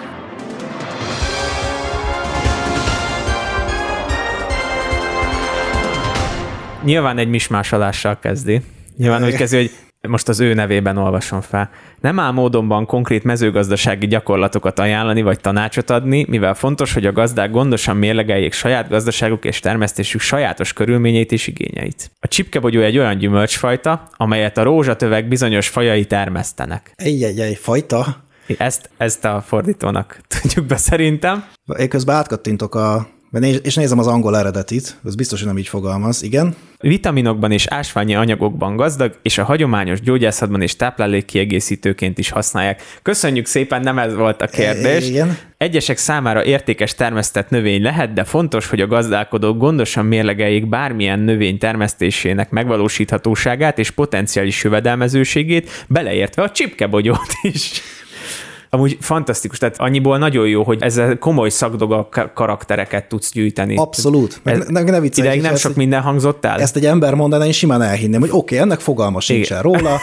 Nyilván egy mismásolással kezdi. Nyilván úgy kezdi, hogy most az ő nevében olvasom fel. Nem áll módonban konkrét mezőgazdasági gyakorlatokat ajánlani vagy tanácsot adni, mivel fontos, hogy a gazdák gondosan mérlegeljék saját gazdaságuk és termesztésük sajátos körülményeit és igényeit. A csipkebogyó egy olyan gyümölcsfajta, amelyet a rózsatövek bizonyos fajai termesztenek. Egy-egy fajta? Ezt, ezt a fordítónak tudjuk be szerintem. Én közben átkattintok a és nézem az angol eredetit, az biztos, hogy nem így fogalmaz, igen. Vitaminokban és ásványi anyagokban gazdag, és a hagyományos gyógyászatban és táplálékkiegészítőként is használják. Köszönjük szépen, nem ez volt a kérdés. Igen. Egyesek számára értékes termesztett növény lehet, de fontos, hogy a gazdálkodók gondosan mérlegeljék bármilyen növény termesztésének megvalósíthatóságát és potenciális jövedelmezőségét, beleértve a csipkebogyót is. Amúgy fantasztikus, tehát annyiból nagyon jó, hogy ezzel komoly szakdoga karaktereket tudsz gyűjteni. Abszolút. Meg, ne, ne viccelj, ideig nem sok egy, minden hangzott el. Ezt egy ember mondaná, én simán elhinném, hogy oké, okay, ennek fogalma sincsen róla.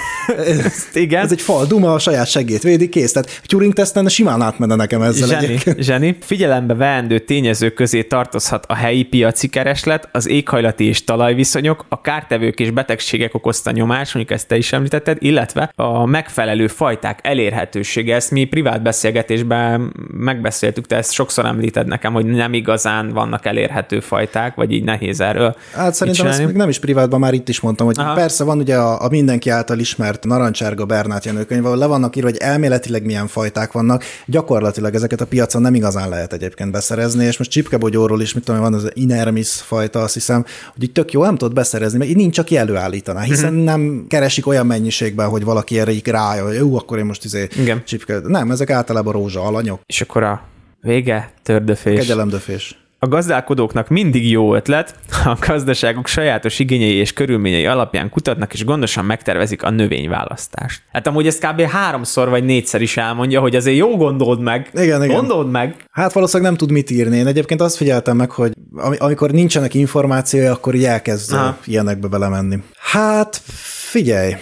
Igen. Ez egy fal duma, a saját segét védi, kész. Tehát Turing teszten simán átmenne nekem ezzel zseni, egyébként. Zseni. Figyelembe veendő tényezők közé tartozhat a helyi piaci kereslet, az éghajlati és talajviszonyok, a kártevők és betegségek okozta nyomás, mondjuk ezt te is említetted, illetve a megfelelő fajták elérhetősége. Ezt mi privát beszélgetésben megbeszéltük, te ezt sokszor említed nekem, hogy nem igazán vannak elérhető fajták, vagy így nehéz erről. Hát szerintem ezt még nem is privátban, már itt is mondtam, hogy Aha. persze van ugye a, a mindenki által ismert narancsárga Bernát Jenőkönyv, ahol le vannak írva, hogy elméletileg milyen fajták vannak, gyakorlatilag ezeket a piacon nem igazán lehet egyébként beszerezni, és most csipkebogyóról is, mit tudom, van az Inermis fajta, azt hiszem, hogy így tök jó, nem tudod beszerezni, mert így nincs, aki előállítaná, hiszen uh-huh. nem keresik olyan mennyiségben, hogy valaki erre így rája, hogy jó, akkor én most izé Igen. csipke. Nem, ezek általában rózsa alanyok. És akkor a vége tördöfés. Kegyelemdöfés. A gazdálkodóknak mindig jó ötlet, ha a gazdaságuk sajátos igényei és körülményei alapján kutatnak és gondosan megtervezik a növényválasztást. Hát amúgy ezt kb. háromszor vagy négyszer is elmondja, hogy azért jó gondold meg. Igen, igen. Gondold meg. Hát valószínűleg nem tud mit írni. Én egyébként azt figyeltem meg, hogy amikor nincsenek információi, akkor így elkezd Aha. ilyenekbe belemenni. Hát figyelj,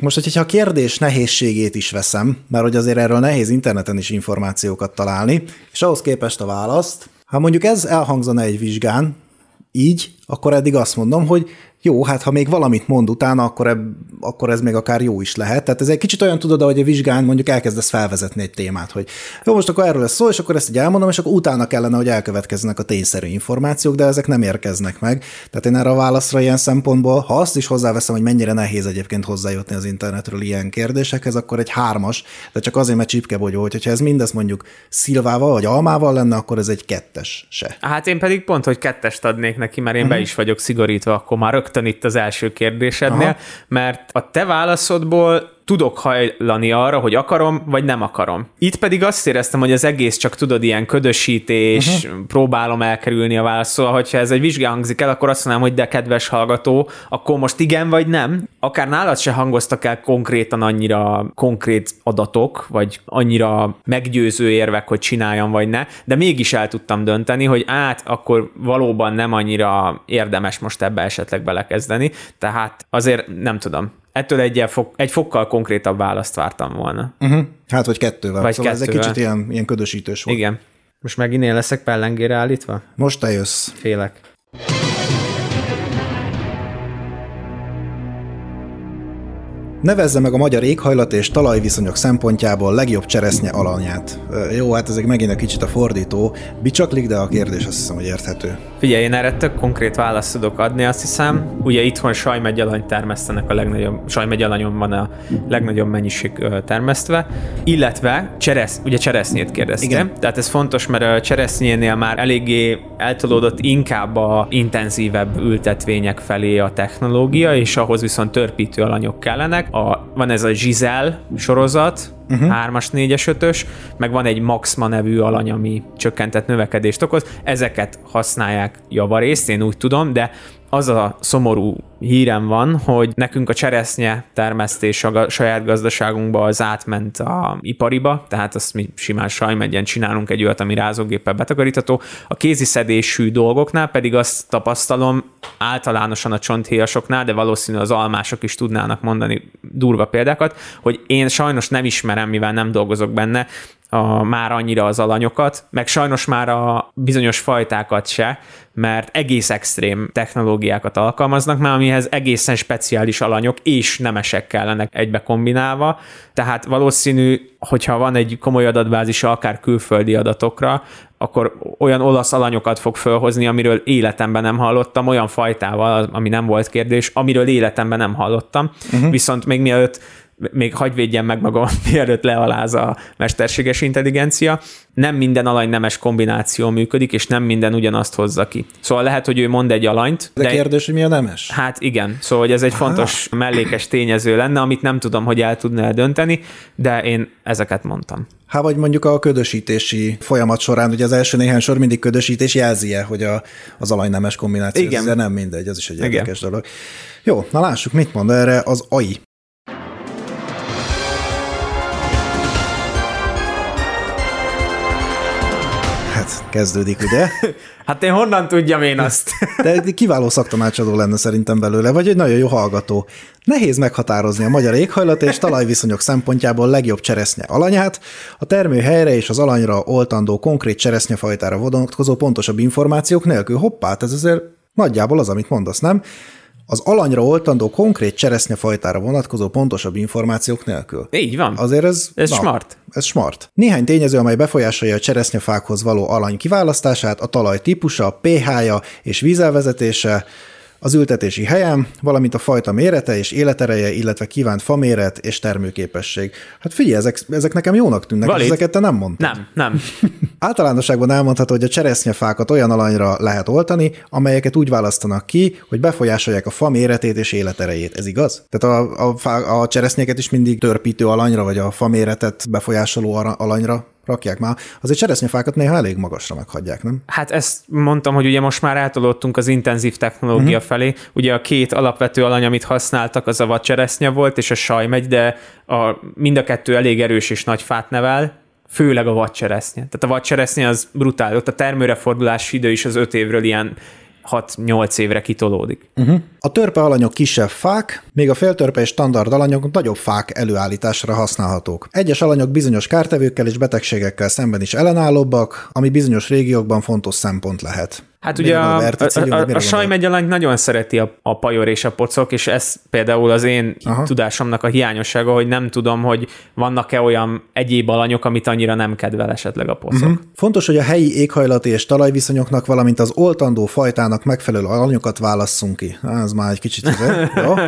most, hogyha a kérdés nehézségét is veszem, mert hogy azért erről nehéz interneten is információkat találni, és ahhoz képest a választ, ha mondjuk ez elhangzana egy vizsgán, így, akkor eddig azt mondom, hogy jó, hát ha még valamit mond utána, akkor, eb, akkor ez még akár jó is lehet. Tehát ez egy kicsit olyan tudod, hogy a vizsgán mondjuk elkezdesz felvezetni egy témát, hogy jó, most akkor erről lesz szó, és akkor ezt így elmondom, és akkor utána kellene, hogy elkövetkezzenek a tényszerű információk, de ezek nem érkeznek meg. Tehát én erre a válaszra ilyen szempontból, ha azt is hozzáveszem, hogy mennyire nehéz egyébként hozzájutni az internetről ilyen kérdésekhez, akkor egy hármas, de csak azért, mert csipkebogyó, hogy ha ez mindez mondjuk szilvával vagy almával lenne, akkor ez egy kettes se. Hát én pedig pont, hogy kettest adnék neki, mert én uh-huh. be is vagyok szigorítva, akkor már rögtön itt az első kérdésednél, Aha. mert a te válaszodból tudok hajlani arra, hogy akarom, vagy nem akarom. Itt pedig azt éreztem, hogy az egész csak tudod, ilyen ködösítés, uh-huh. próbálom elkerülni a választ. Szóval, hogyha ez egy vizsgál hangzik el, akkor azt mondanám, hogy de kedves hallgató, akkor most igen vagy nem. Akár nálad se hangoztak el konkrétan annyira konkrét adatok, vagy annyira meggyőző érvek, hogy csináljam vagy ne, de mégis el tudtam dönteni, hogy át, akkor valóban nem annyira érdemes most ebbe esetleg belekezdeni. Tehát azért nem tudom ettől egy, fok, egy fokkal konkrétabb választ vártam volna. Uh-huh. Hát, vagy kettővel. Vagy szóval kettővel. ez egy kicsit ilyen, ilyen ködösítős volt. Igen. Most megint én leszek pellengére állítva? Most te jössz. Félek. Nevezze meg a magyar éghajlat és talajviszonyok szempontjából legjobb cseresznye alanyát. Jó, hát ezek megint egy kicsit a fordító. Bicsaklik, de a kérdés azt hiszem, hogy érthető. Figyelj, én erre tök konkrét választ tudok adni, azt hiszem. Ugye itthon sajmegyalany termesztenek a legnagyobb, sajmegyalanyon van a legnagyobb mennyiség termesztve, illetve cseresz, ugye cseresznyét kérdeztem. Igen. Tehát ez fontos, mert a cseresznyénél már eléggé eltolódott inkább a intenzívebb ültetvények felé a technológia, és ahhoz viszont törpítő alanyok kellenek. A, van ez a Gisel sorozat, uh-huh. 3-as, 4-es, 5-ös, meg van egy Maxma nevű alany, ami csökkentett növekedést okoz. Ezeket használják javarészt, én úgy tudom, de az a szomorú hírem van, hogy nekünk a cseresznye termesztés a saját gazdaságunkba az átment a ipariba, tehát azt mi simán sajmegyen csinálunk egy olyat, ami rázógéppel betakarítható. A kézi szedésű dolgoknál pedig azt tapasztalom általánosan a csonthéjasoknál, de valószínű az almások is tudnának mondani durva példákat, hogy én sajnos nem ismerem, mivel nem dolgozok benne, a, már annyira az alanyokat, meg sajnos már a bizonyos fajtákat se, mert egész extrém technológiákat alkalmaznak már, amihez egészen speciális alanyok és nemesek kellenek egybe kombinálva, tehát valószínű, hogyha van egy komoly adatbázisa akár külföldi adatokra, akkor olyan olasz alanyokat fog fölhozni, amiről életemben nem hallottam, olyan fajtával, ami nem volt kérdés, amiről életemben nem hallottam. Uh-huh. Viszont még mielőtt még hagyj védjem meg magam, mielőtt lealáz a mesterséges intelligencia. Nem minden alany-nemes kombináció működik, és nem minden ugyanazt hozza ki. Szóval lehet, hogy ő mond egy alanyt, De, de kérdés, hogy mi a nemes? Hát igen, szóval hogy ez egy fontos mellékes tényező lenne, amit nem tudom, hogy el tudna dönteni, de én ezeket mondtam. Hát vagy mondjuk a ködösítési folyamat során, ugye az első néhány sor mindig ködösítés jelzi hogy a, az alanynemes kombináció, Igen. de nem mindegy, az is egy Igen. érdekes dolog. Jó, na lássuk, mit mond erre az AI. Kezdődik, ugye? Hát én honnan tudjam én azt? De kiváló szaktanácsadó lenne szerintem belőle, vagy egy nagyon jó hallgató. Nehéz meghatározni a magyar éghajlat és talajviszonyok szempontjából legjobb cseresznye alanyát, a termőhelyre és az alanyra oltandó konkrét cseresznyefajtára vonatkozó pontosabb információk nélkül. Hoppá, hát ez azért nagyjából az, amit mondasz, nem? Az alanyra oltandó konkrét cseresznyefajtára vonatkozó pontosabb információk nélkül. Így van. Azért ez... Ez smart. Ez smart. Néhány tényező, amely befolyásolja a cseresznyefákhoz való alany kiválasztását, a talaj típusa, pH-ja és vízelvezetése, az ültetési helyem, valamint a fajta mérete és életereje, illetve kívánt faméret és termőképesség. Hát figyelj, ezek, ezek nekem jónak tűnnek, Valid. ezeket te nem mondtad. Nem, nem. Általánosságban elmondható, hogy a cseresznyefákat olyan alanyra lehet oltani, amelyeket úgy választanak ki, hogy befolyásolják a fa méretét és életerejét. Ez igaz? Tehát a, a, fá, a cseresznyéket is mindig törpítő alanyra, vagy a fa méretet befolyásoló alanyra rakják már. Azért cseresznyefákat néha elég magasra meghagyják, nem? Hát ezt mondtam, hogy ugye most már átolódtunk az intenzív technológia uh-huh. felé. Ugye a két alapvető alany, amit használtak, az a vadcseresznye volt, és a sajmegy, de a, mind a kettő elég erős és nagy fát nevel, főleg a vadcseresznye. Tehát a vadcseresznye az brutál. Ott a termőre fordulási idő is az öt évről ilyen 6-8 évre kitolódik. Uh-huh. A törpe alanyok kisebb fák, még a féltörpe és standard alanyok nagyobb fák előállításra használhatók. Egyes alanyok bizonyos kártevőkkel és betegségekkel szemben is ellenállóbbak, ami bizonyos régiókban fontos szempont lehet. Hát ugye a, a, a, a, a gondol? sajmegyalányt nagyon szereti a, a pajor és a pocok, és ez például az én Aha. Tudásomnak a hiányossága, hogy nem tudom, hogy vannak-e olyan egyéb alanyok, amit annyira nem kedvel esetleg a pocok. Uh-huh. Fontos, hogy a helyi éghajlati és talajviszonyoknak, valamint az oltandó fajtának megfelelő alanyokat válasszunk ki. Ez már egy kicsit ide. Jó.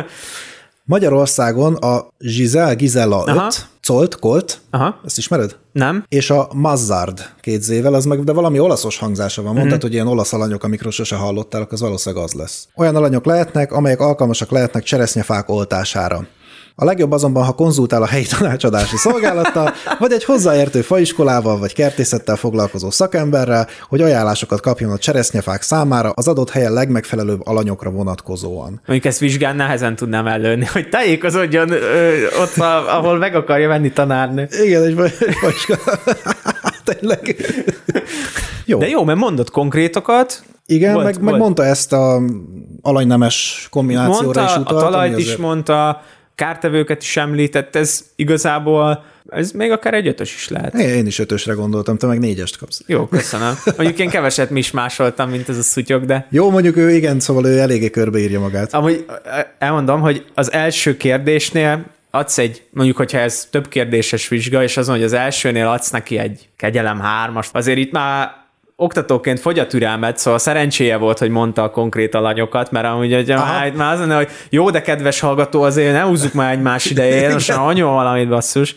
Magyarországon a Giselle Gizella 5, Aha. Colt, Colt, Aha, ezt ismered? nem? És a Mazzard két zével, az meg, de valami olaszos hangzása van. Mondtad, hogy ilyen olasz alanyok, amikről sose hallottál, az valószínűleg az lesz. Olyan alanyok lehetnek, amelyek alkalmasak lehetnek cseresznyefák oltására. A legjobb azonban, ha konzultál a helyi tanácsadási szolgálattal, vagy egy hozzáértő faiskolával, vagy kertészettel foglalkozó szakemberrel, hogy ajánlásokat kapjon a cseresznyefák számára az adott helyen legmegfelelőbb alanyokra vonatkozóan. Mondjuk ezt vizsgán nehezen tudnám ellőni, hogy tájékozódjon ö, ott, a, ahol meg akarja venni tanárnő. Igen, egy faiskola. Tényleg. Jó. De jó, mert mondott konkrétokat, Igen, Volt, meg, meg volt. mondta ezt a alanynemes kombinációra mondta, is a utalt. talajt ami is azért- mondta, kártevőket is említett, ez igazából, ez még akár egy ötös is lehet. Én én is ötösre gondoltam, te meg négyest kapsz. Jó, köszönöm. Mondjuk én keveset is másoltam, mint ez a szutyok, de Jó, mondjuk ő igen, szóval ő eléggé körbeírja magát. amúgy elmondom, hogy az első kérdésnél adsz egy, mondjuk, hogyha ez több kérdéses vizsga, és azon, hogy az elsőnél adsz neki egy kegyelem hármast, azért itt már oktatóként fogy a türelmet, szóval szerencséje volt, hogy mondta a konkrét alanyokat, mert amúgy hogy már, már az lenne, hogy jó, de kedves hallgató, azért ne húzzuk már egymás idején, most már anyó valamit basszus.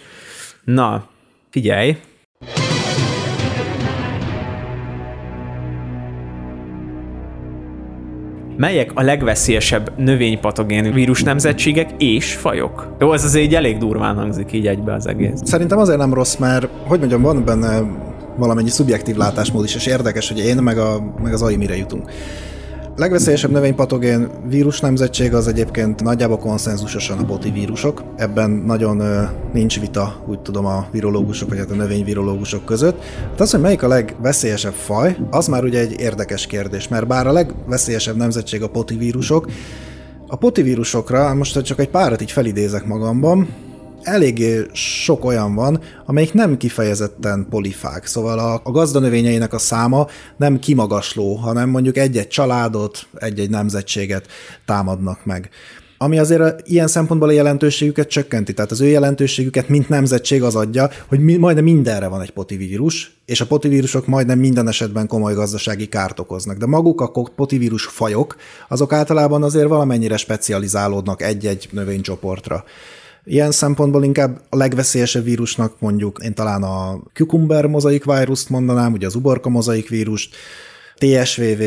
Na, figyelj, Melyek a legveszélyesebb növénypatogén vírus nemzetségek és fajok? Jó, ez azért így elég durván hangzik így egybe az egész. Szerintem azért nem rossz, mert hogy mondjam, van benne valamennyi szubjektív látásmód is, és érdekes, hogy én meg, a, meg az AI mire jutunk legveszélyesebb növénypatogén vírus nemzetség az egyébként nagyjából konszenzusosan a boti vírusok. Ebben nagyon nincs vita, úgy tudom, a virológusok, vagy hát a növényvirológusok között. Hát az, hogy melyik a legveszélyesebb faj, az már ugye egy érdekes kérdés, mert bár a legveszélyesebb nemzetség a poti vírusok, a poti vírusokra, most csak egy párat így felidézek magamban, eléggé sok olyan van, amelyik nem kifejezetten polifák, szóval a, a gazdanövényeinek a száma nem kimagasló, hanem mondjuk egy-egy családot, egy-egy nemzetséget támadnak meg ami azért ilyen szempontból a jelentőségüket csökkenti. Tehát az ő jelentőségüket, mint nemzetség az adja, hogy mi, majdnem mindenre van egy potivírus, és a potivírusok majdnem minden esetben komoly gazdasági kárt okoznak. De maguk a potivírus fajok, azok általában azért valamennyire specializálódnak egy-egy növénycsoportra. Ilyen szempontból inkább a legveszélyesebb vírusnak mondjuk én talán a cucumber mozaik vírust mondanám, ugye az uborka mozaik vírust, TSVV,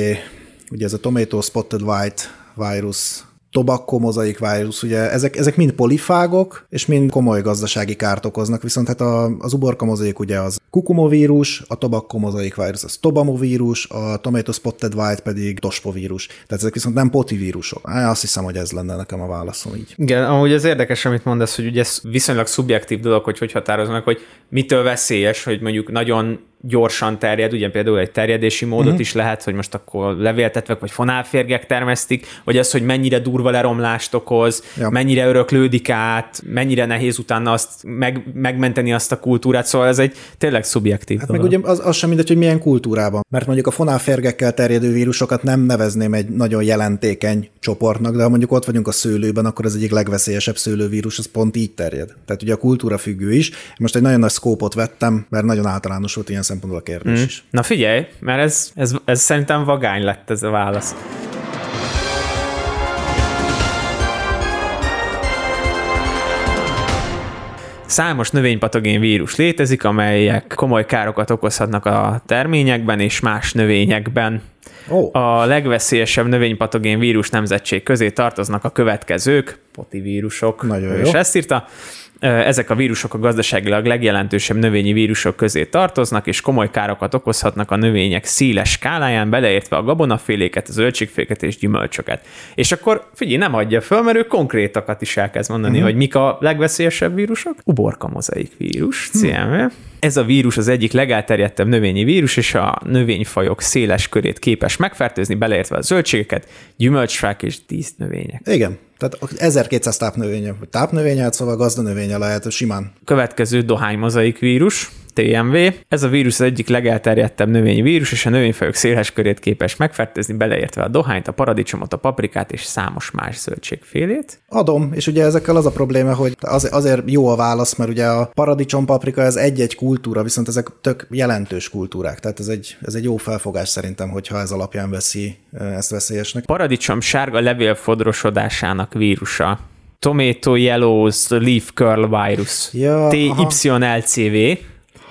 ugye ez a Tomato Spotted White vírus, tobacco mozaik vírus, ugye ezek, ezek mind polifágok, és mind komoly gazdasági kárt okoznak, viszont hát a, az uborka mozaik ugye az kukumovírus, a tobacco mozaik vírus az tobamovírus, a tomato spotted white pedig tospovírus. Tehát ezek viszont nem potivírusok. Azt hiszem, hogy ez lenne nekem a válaszom így. Igen, amúgy az érdekes, amit mondasz, hogy ugye ez viszonylag szubjektív dolog, hogy hogy határoznak, hogy mitől veszélyes, hogy mondjuk nagyon gyorsan terjed, ugye például egy terjedési módot uh-huh. is lehet, hogy most akkor levéltetvek vagy fonálférgek termesztik, vagy az, hogy mennyire durva leromlást okoz, ja. mennyire öröklődik át, mennyire nehéz utána azt meg, megmenteni azt a kultúrát, szóval ez egy tényleg szubjektív hát dolog. meg ugye az, az sem mindegy, hogy milyen kultúrában, mert mondjuk a fonálférgekkel terjedő vírusokat nem nevezném egy nagyon jelentékeny csoportnak, de ha mondjuk ott vagyunk a szőlőben, akkor az egyik legveszélyesebb szőlővírus, az pont így terjed. Tehát ugye a kultúra függő is. Most egy nagyon nagy szkópot vettem, mert nagyon általános volt ilyen szempontból a kérdés mm. is. Na figyelj, mert ez, ez, ez szerintem vagány lett ez a válasz. Számos növénypatogén vírus létezik, amelyek komoly károkat okozhatnak a terményekben és más növényekben. Oh. A legveszélyesebb növénypatogén vírus nemzetség közé tartoznak a következők, poti vírusok, Nagyon és ezt írta. Ezek a vírusok a gazdaságilag legjelentősebb növényi vírusok közé tartoznak, és komoly károkat okozhatnak a növények széles skáláján, beleértve a gabonaféléket, a zöldségféket és gyümölcsöket. És akkor figyelj, nem adja föl, mert ő konkrétakat is elkezd mondani, uh-huh. hogy mik a legveszélyesebb vírusok. Uborka mozaik vírus, CMV. Hmm. Ez a vírus az egyik legelterjedtebb növényi vírus, és a növényfajok széles körét képes megfertőzni, beleértve a zöldségeket, gyümölcsfák és dísznövények. Igen, tehát 1200 tápnövénye, tápnövénye, szóval gazdanövénye lehet simán. Következő dohánymozaik vírus, TMV. Ez a vírus az egyik legelterjedtebb növényi vírus, és a növényfajok széles körét képes megfertőzni, beleértve a dohányt, a paradicsomot, a paprikát és számos más zöldségfélét. Adom, és ugye ezekkel az a probléma, hogy az, azért jó a válasz, mert ugye a paradicsom, paprika ez egy-egy kultúra, viszont ezek tök jelentős kultúrák, tehát ez egy, ez egy jó felfogás szerintem, hogyha ez alapján veszi ezt veszélyesnek. Paradicsom sárga levélfodrosodásának vírusa. Tomato Yellows Leaf Curl Virus. Ja, TYLCV.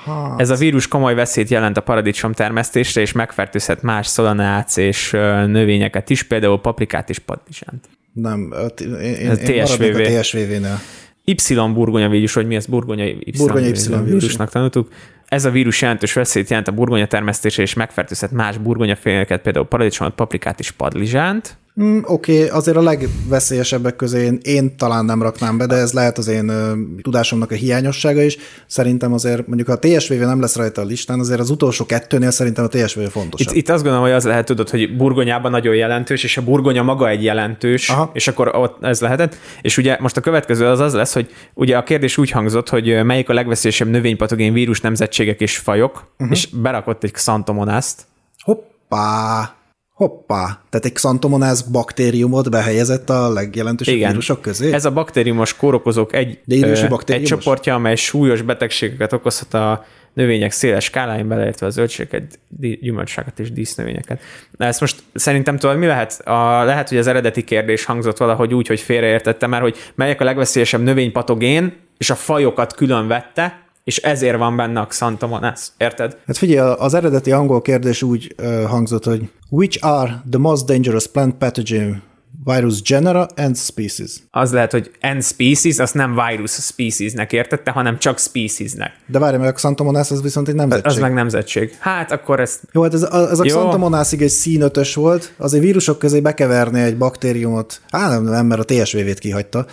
Hát. Ez a vírus komoly veszélyt jelent a paradicsom termesztésre, és megfertőzhet más szolanácz és növényeket is, például paprikát és padlizsánt. Nem, én, én, én TSVV. a TSVV-nél. Y burgonya vírus, hogy mi ez burgonya Y, burgonya y vírusnak tanultuk. Ez a vírus jelentős veszélyt jelent a burgonya termesztésre, és megfertőzhet más burgonyaféleket, például paradicsomot, paprikát és padlizsánt. Mm, Oké, okay, azért a legveszélyesebbek közé én, én talán nem raknám be, de ez lehet az én ö, tudásomnak a hiányossága is. Szerintem azért mondjuk ha a TSVV nem lesz rajta a listán, azért az utolsó kettőnél szerintem a TSVV fontos. Itt, itt azt gondolom, hogy az lehet tudod, hogy burgonyában nagyon jelentős, és a burgonya maga egy jelentős, Aha. és akkor ott ez lehetett. És ugye most a következő az az lesz, hogy ugye a kérdés úgy hangzott, hogy melyik a legveszélyesebb növénypatogén vírus nemzetségek és fajok, uh-huh. és berakott egy xantomonászt. Hoppá! Hoppá, tehát egy Xantomonas baktériumot behelyezett a legjelentősebb Igen. vírusok közé? Ez a baktériumos kórokozók egy, De idősi ö, egy baktériumos? csoportja, amely súlyos betegségeket okozhat a növények széles skáláin, beleértve a zöldségeket, gyümölcsákat és dísznövényeket. Na ezt most szerintem tudod, mi lehet? A, lehet, hogy az eredeti kérdés hangzott valahogy úgy, hogy félreértettem, mert hogy melyek a legveszélyesebb növénypatogén, és a fajokat külön vette, és ezért van benne a Xanthomonas. Érted? Hát figyelj, az eredeti angol kérdés úgy uh, hangzott, hogy Which are the most dangerous plant pathogen virus genera and species? Az lehet, hogy N species, azt nem virus speciesnek értette, hanem csak speciesnek. De várj meg, a Xantomonas az viszont egy nemzetség. Az meg nemzetség. Hát akkor ezt Jó, hát ez, ez a Jó. Xantomonásig egy színötös volt, azért vírusok közé bekeverni egy baktériumot, hát nem, nem, mert a TSV-vét kihagyta,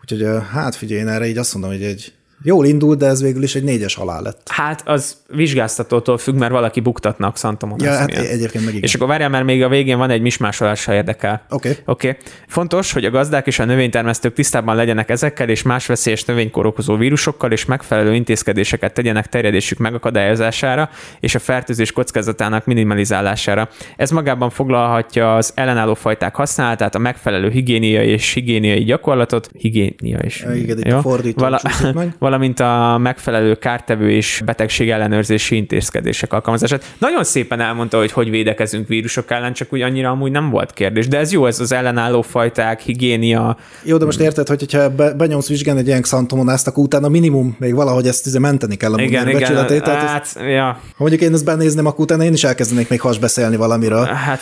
úgyhogy hát figyelj, én erre így azt mondom, hogy egy jól indult, de ez végül is egy négyes halál lett. Hát az vizsgáztatótól függ, mert valaki buktatna a Xantomonas Ja, hát miatt. egyébként meg igen. És akkor várjál, mert még a végén van egy mismásolás, ha érdekel. Oké. Oké. Okay. Fontos, hogy a gazdák és a növénytermesztők tisztában legyenek ezekkel és más veszélyes növénykórokozó vírusokkal, és megfelelő intézkedéseket tegyenek terjedésük megakadályozására és a fertőzés kockázatának minimalizálására. Ez magában foglalhatja az ellenálló fajták használatát, a megfelelő higiéniai és higiéniai gyakorlatot, higiénia és Igen, itt a fordító csúszott meg. valamint a megfelelő kártevő és betegség ellenőrzési intézkedések alkalmazását. Nagyon szépen elmondta, hogy hogy védekezünk vírusok ellen, csak úgy annyira amúgy nem volt kérdés. De ez jó, ez az ellenálló fajták, higiénia. Jó, de most érted, hogy ha be, benyomsz vizsgálni egy ilyen Xantomonászt, akkor utána minimum még valahogy ezt izé menteni kell a Igen, igen. becsületét. Tehát ez, Hát, ja, ha mondjuk én ezt benézném, akkor utána én is elkezdenék még has beszélni valamiről. hát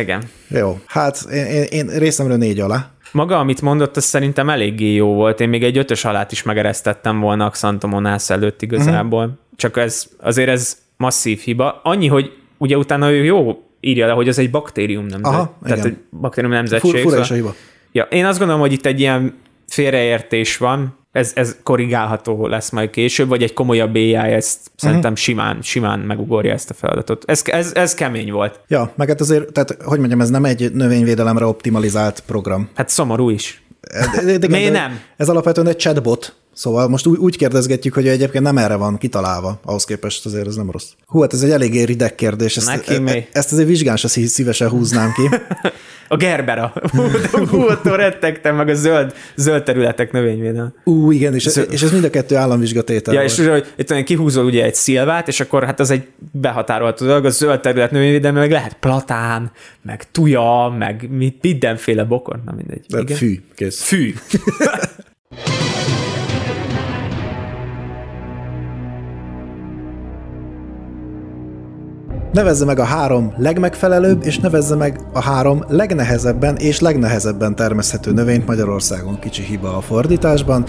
igen. Jó, hát én, én, én részemről négy alá. Maga, amit mondott, az szerintem eléggé jó volt. Én még egy ötös alát is megeresztettem volna a Xantomonász előtt igazából. Mhm. Csak ez, azért ez masszív hiba. Annyi, hogy ugye utána ő jó írja le, hogy az egy baktérium nemzet. Aha, Tehát igen. egy baktérium nemzetség. Fur, fura szóval- hiba. Ja, én azt gondolom, hogy itt egy ilyen félreértés van, ez, ez korrigálható lesz majd később, vagy egy komolyabb AI ezt Mhm. szerintem simán, simán megugorja ezt a feladatot. Ez, ez, ez kemény volt. Ja, meg hát azért, tehát hogy mondjam, ez nem egy növényvédelemre optimalizált program. Hát szomorú is. De, de, de, Miért de nem? Ez alapvetően egy chatbot, szóval most úgy, úgy kérdezgetjük, hogy egyébként nem erre van kitalálva, ahhoz képest azért ez nem rossz. Hú, hát ez egy eléggé rideg kérdés, ezt, Neki e, e, ezt azért vizsgán se szí- szívesen húznám ki. A gerbera. Hú, attól rettegtem meg a zöld, zöld területek növényvédelme. Ú, igen, és, és ez mind a kettő államvizsgatétel Ja, volt. és hogy itt kihúzol ugye egy szilvát, és akkor hát az egy behatárolható dolog, a zöld terület növényvédelme, meg lehet platán, meg tuja, meg mindenféle bokor, na mindegy. De Igen. Fű, kész. Fű. Nevezze meg a három legmegfelelőbb, és nevezze meg a három legnehezebben és legnehezebben termeszthető növényt Magyarországon. Kicsi hiba a fordításban.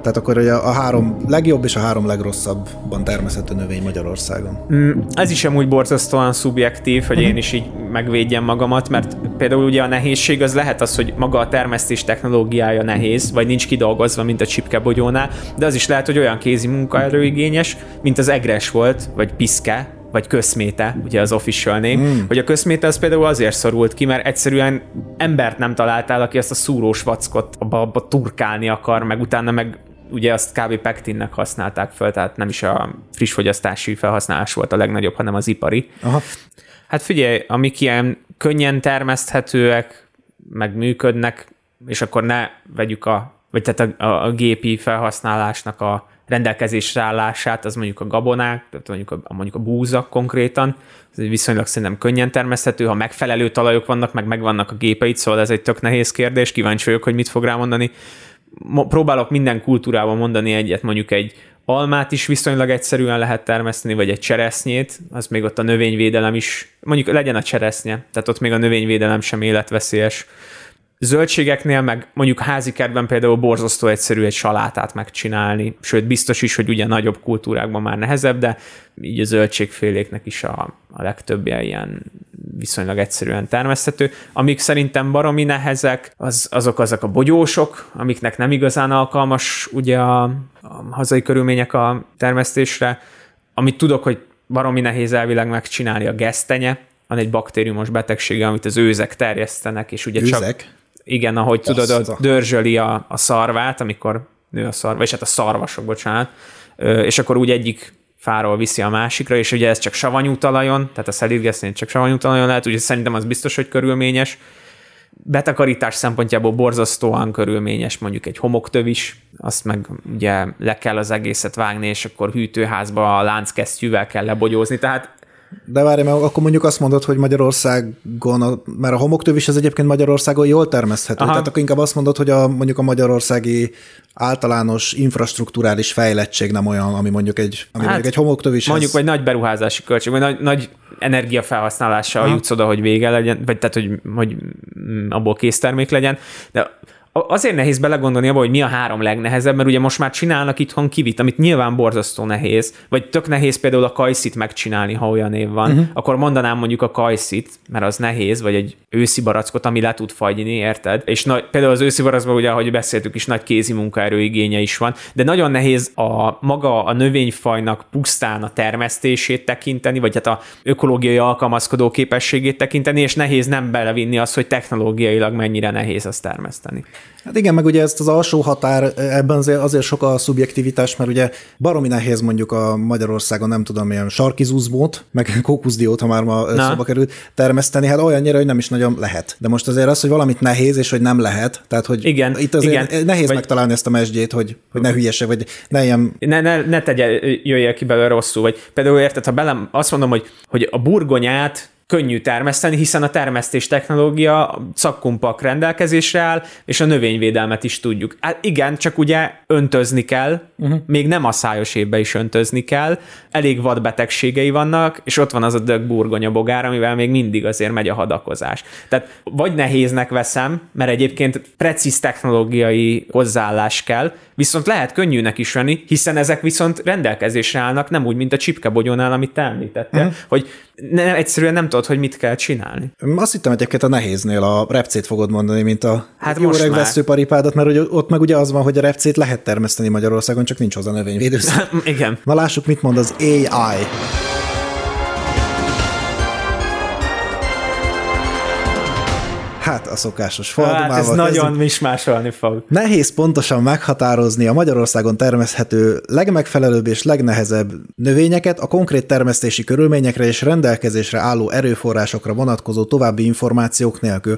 Tehát akkor ugye a három legjobb és a három legrosszabban termeszthető növény Magyarországon. Mm, Ez is amúgy borzasztóan szubjektív, hogy én is így megvédjem magamat, mert például ugye a nehézség az lehet az, hogy maga a termesztés technológiája nehéz, vagy nincs kidolgozva, mint a csipkebogyónál, de az is lehet, hogy olyan kézi munkaerőigényes, mint az egres volt, vagy piszke, vagy köszméte, ugye az official name, mm. hogy a köszméte az például azért szorult ki, mert egyszerűen embert nem találtál, aki ezt a szúrós vackot abba, abba turkálni akar, meg utána meg ugye azt kb. pektinnek használták föl, tehát nem is a friss fogyasztási felhasználás volt a legnagyobb, hanem az ipari. Aha. Hát figyelj, amik ilyen könnyen termeszthetőek, meg működnek, és akkor ne vegyük a, vagy tehát a, a, a gépi felhasználásnak a rendelkezésre állását, az mondjuk a gabonák, tehát mondjuk a, mondjuk a búza konkrétan, ez viszonylag szerintem könnyen termeszthető, ha megfelelő talajok vannak, meg megvannak a gépeid, szóval ez egy tök nehéz kérdés, kíváncsi vagyok, hogy mit fog rá mondani. Mo- próbálok minden kultúrában mondani egyet, mondjuk egy almát is viszonylag egyszerűen lehet termeszteni, vagy egy cseresznyét, az még ott a növényvédelem is, mondjuk legyen a cseresznye, tehát ott még a növényvédelem sem életveszélyes. Zöldségeknél meg mondjuk házi kertben például borzasztó egyszerű egy salátát megcsinálni, sőt biztos is, hogy ugye nagyobb kultúrákban már nehezebb, de így a zöldségféléknek is a, a legtöbbje ilyen viszonylag egyszerűen termeszthető. Amik szerintem baromi nehezek, az, azok azok a bogyósok, amiknek nem igazán alkalmas ugye a, a hazai körülmények a termesztésre. Amit tudok, hogy baromi nehéz elvileg megcsinálni a gesztenye, van egy baktériumos betegsége, amit az őzek terjesztenek, és ugye csak Őzek? Igen, ahogy tudod, Azt a- ott dörzsöli a, a szarvát, amikor nő a szarva, és hát a szarvasok, bocsánat, és akkor úgy egyik fáról viszi a másikra, és ugye ez csak savanyú talajon, tehát a szelidgesztén csak savanyú talajon lehet, úgyhogy szerintem az biztos, hogy körülményes. Betakarítás szempontjából borzasztóan körülményes mondjuk egy homoktöv is, azt meg ugye le kell az egészet vágni, és akkor hűtőházba a lánckesztyűvel kell lebogyózni, tehát De várj, mert akkor mondjuk azt mondod, hogy Magyarországon, a, mert a homoktöv is az egyébként Magyarországon jól termeszthető. Aha. Tehát akkor inkább azt mondod, hogy a, mondjuk a magyarországi általános infrastruktúrális fejlettség nem olyan, ami mondjuk egy, ami hát, mondjuk egy homoktöv is. Mondjuk, vagy nagy beruházási költség, vagy nagy, nagy energiafelhasználással Aha. jutsz oda, hogy vége legyen, vagy tehát, hogy, hogy abból késztermék legyen, de azért nehéz belegondolni abba, hogy mi a három legnehezebb, mert ugye most már csinálnak itthon kivit, amit nyilván borzasztó nehéz, vagy tök nehéz például a kajszit megcsinálni, ha olyan év van, uh-huh. akkor mondanám mondjuk a kajszit, mert az nehéz, vagy egy őszi barackot, ami le tud fagyni, érted? És nagy, például az őszi barackban, ugye, ahogy beszéltük is, nagy kézi munkaerő igénye is van, de nagyon nehéz a maga a növényfajnak pusztán a termesztését tekinteni, vagy hát a ökológiai alkalmazkodó képességét tekinteni, és nehéz nem belevinni azt, hogy technológiailag mennyire nehéz azt termeszteni. Hát igen, meg ugye ezt az alsó határ, ebben azért, azért sok a szubjektivitás, mert ugye baromi nehéz mondjuk a Magyarországon, nem tudom, ilyen sarkizuzmót, meg kókuszdiót, ha már ma Na. szóba került, termeszteni, hát olyannyira, hogy nem is nagyon lehet. De most azért az, hogy valamit nehéz, és hogy nem lehet, tehát hogy Igen, itt azért igen. nehéz Vagy- megtalálni ezt a mesdjét, hogy, hogy ne hülyese, vagy ne ilyen ne, ne, ne tegye, jöjjél ki belőle rosszul, vagy például érted, ha belem azt mondom, hogy, hogy a burgonyát könnyű termeszteni, hiszen a termesztés technológia szakkumpak rendelkezésre áll, és a növényvédelmet is tudjuk. Hát igen, csak ugye öntözni kell, uh-huh. még nem a szájos évben is öntözni kell, elég vad betegségei vannak, és ott van az a dög burgonya bogár, amivel még mindig azért megy a hadakozás. Tehát vagy nehéznek veszem, mert egyébként precíz technológiai hozzáállás kell, viszont lehet könnyűnek is venni, hiszen ezek viszont rendelkezésre állnak, nem úgy, mint a csipkebogyónál, amit te említettél, uh-huh. hogy ne, egyszerűen nem tudod, hogy mit kell csinálni. Azt hittem egyébként a nehéznél a repcét fogod mondani, mint a Hát jó öreg veszőparipádat, mert ott meg ugye az van, hogy a repcét lehet termeszteni Magyarországon, csak nincs hozzá növényvédőszer. Igen. Na lássuk, mit mond az AI. Hát a szokásos faldumával Hát ez kezdünk. nagyon mismásolni fog. Nehéz pontosan meghatározni a Magyarországon termeszthető legmegfelelőbb és legnehezebb növényeket, a konkrét termesztési körülményekre és rendelkezésre álló erőforrásokra vonatkozó további információk nélkül.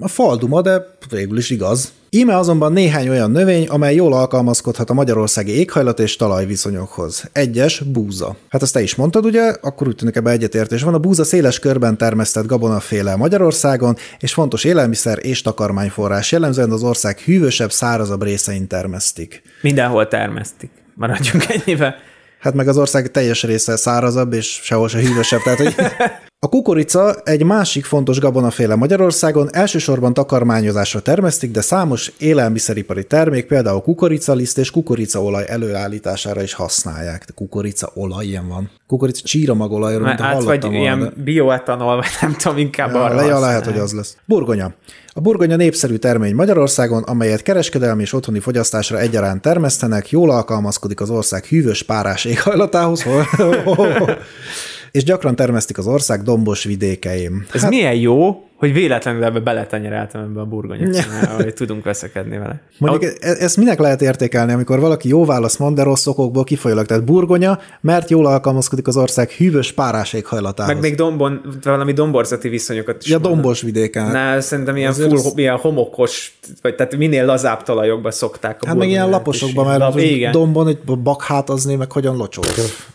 A falduma, de végül is igaz. Íme azonban néhány olyan növény, amely jól alkalmazkodhat a magyarországi éghajlat és talajviszonyokhoz. Egyes, búza. Hát ezt te is mondtad, ugye? Akkor úgy tűnik ebbe egyetértés van. A búza széles körben termesztett gabonaféle Magyarországon, és fontos élelmiszer és takarmányforrás. Jellemzően az ország hűvösebb, szárazabb részein termesztik. Mindenhol termesztik. Maradjunk ennyibe. Hát meg az ország teljes része szárazabb, és sehol se hűvösebb. Tehát, hogy a kukorica egy másik fontos gabonaféle Magyarországon, elsősorban takarmányozásra termesztik, de számos élelmiszeripari termék, például kukoricaliszt és kukoricaolaj előállítására is használják. De kukoricaolaj ilyen van. Kukorica csíramagolajról, mint Hát vagy volna, ilyen de- bioetanol, vagy nem tudom, inkább arra Ja, le- ja, lehet, hogy az lesz. Burgonya. A burgonya népszerű termény Magyarországon, amelyet kereskedelmi és otthoni fogyasztásra egyaránt termesztenek, jól alkalmazkodik az ország hűvös párás éghajlatához, és gyakran termesztik az ország dombos vidékein. Ez hát, milyen jó, hogy véletlenül ebbe beletenyereltem ebbe a burgonyát, hogy tudunk veszekedni vele. Mondjuk e- ezt minek lehet értékelni, amikor valaki jó választ mond, de rossz okokból kifolyólag, tehát burgonya, mert jól alkalmazkodik az ország hűvös párás éghajlatához. Meg még dombon, valami domborzati viszonyokat is Ja, mondanak. dombos vidéken. Ne, szerintem ilyen Azért full, az- ilyen homokos, vagy tehát minél lazább talajokba szokták a Hát meg ilyen laposokban, mert Lap, igen. dombon egy bakhátazni, meg hogyan locsol.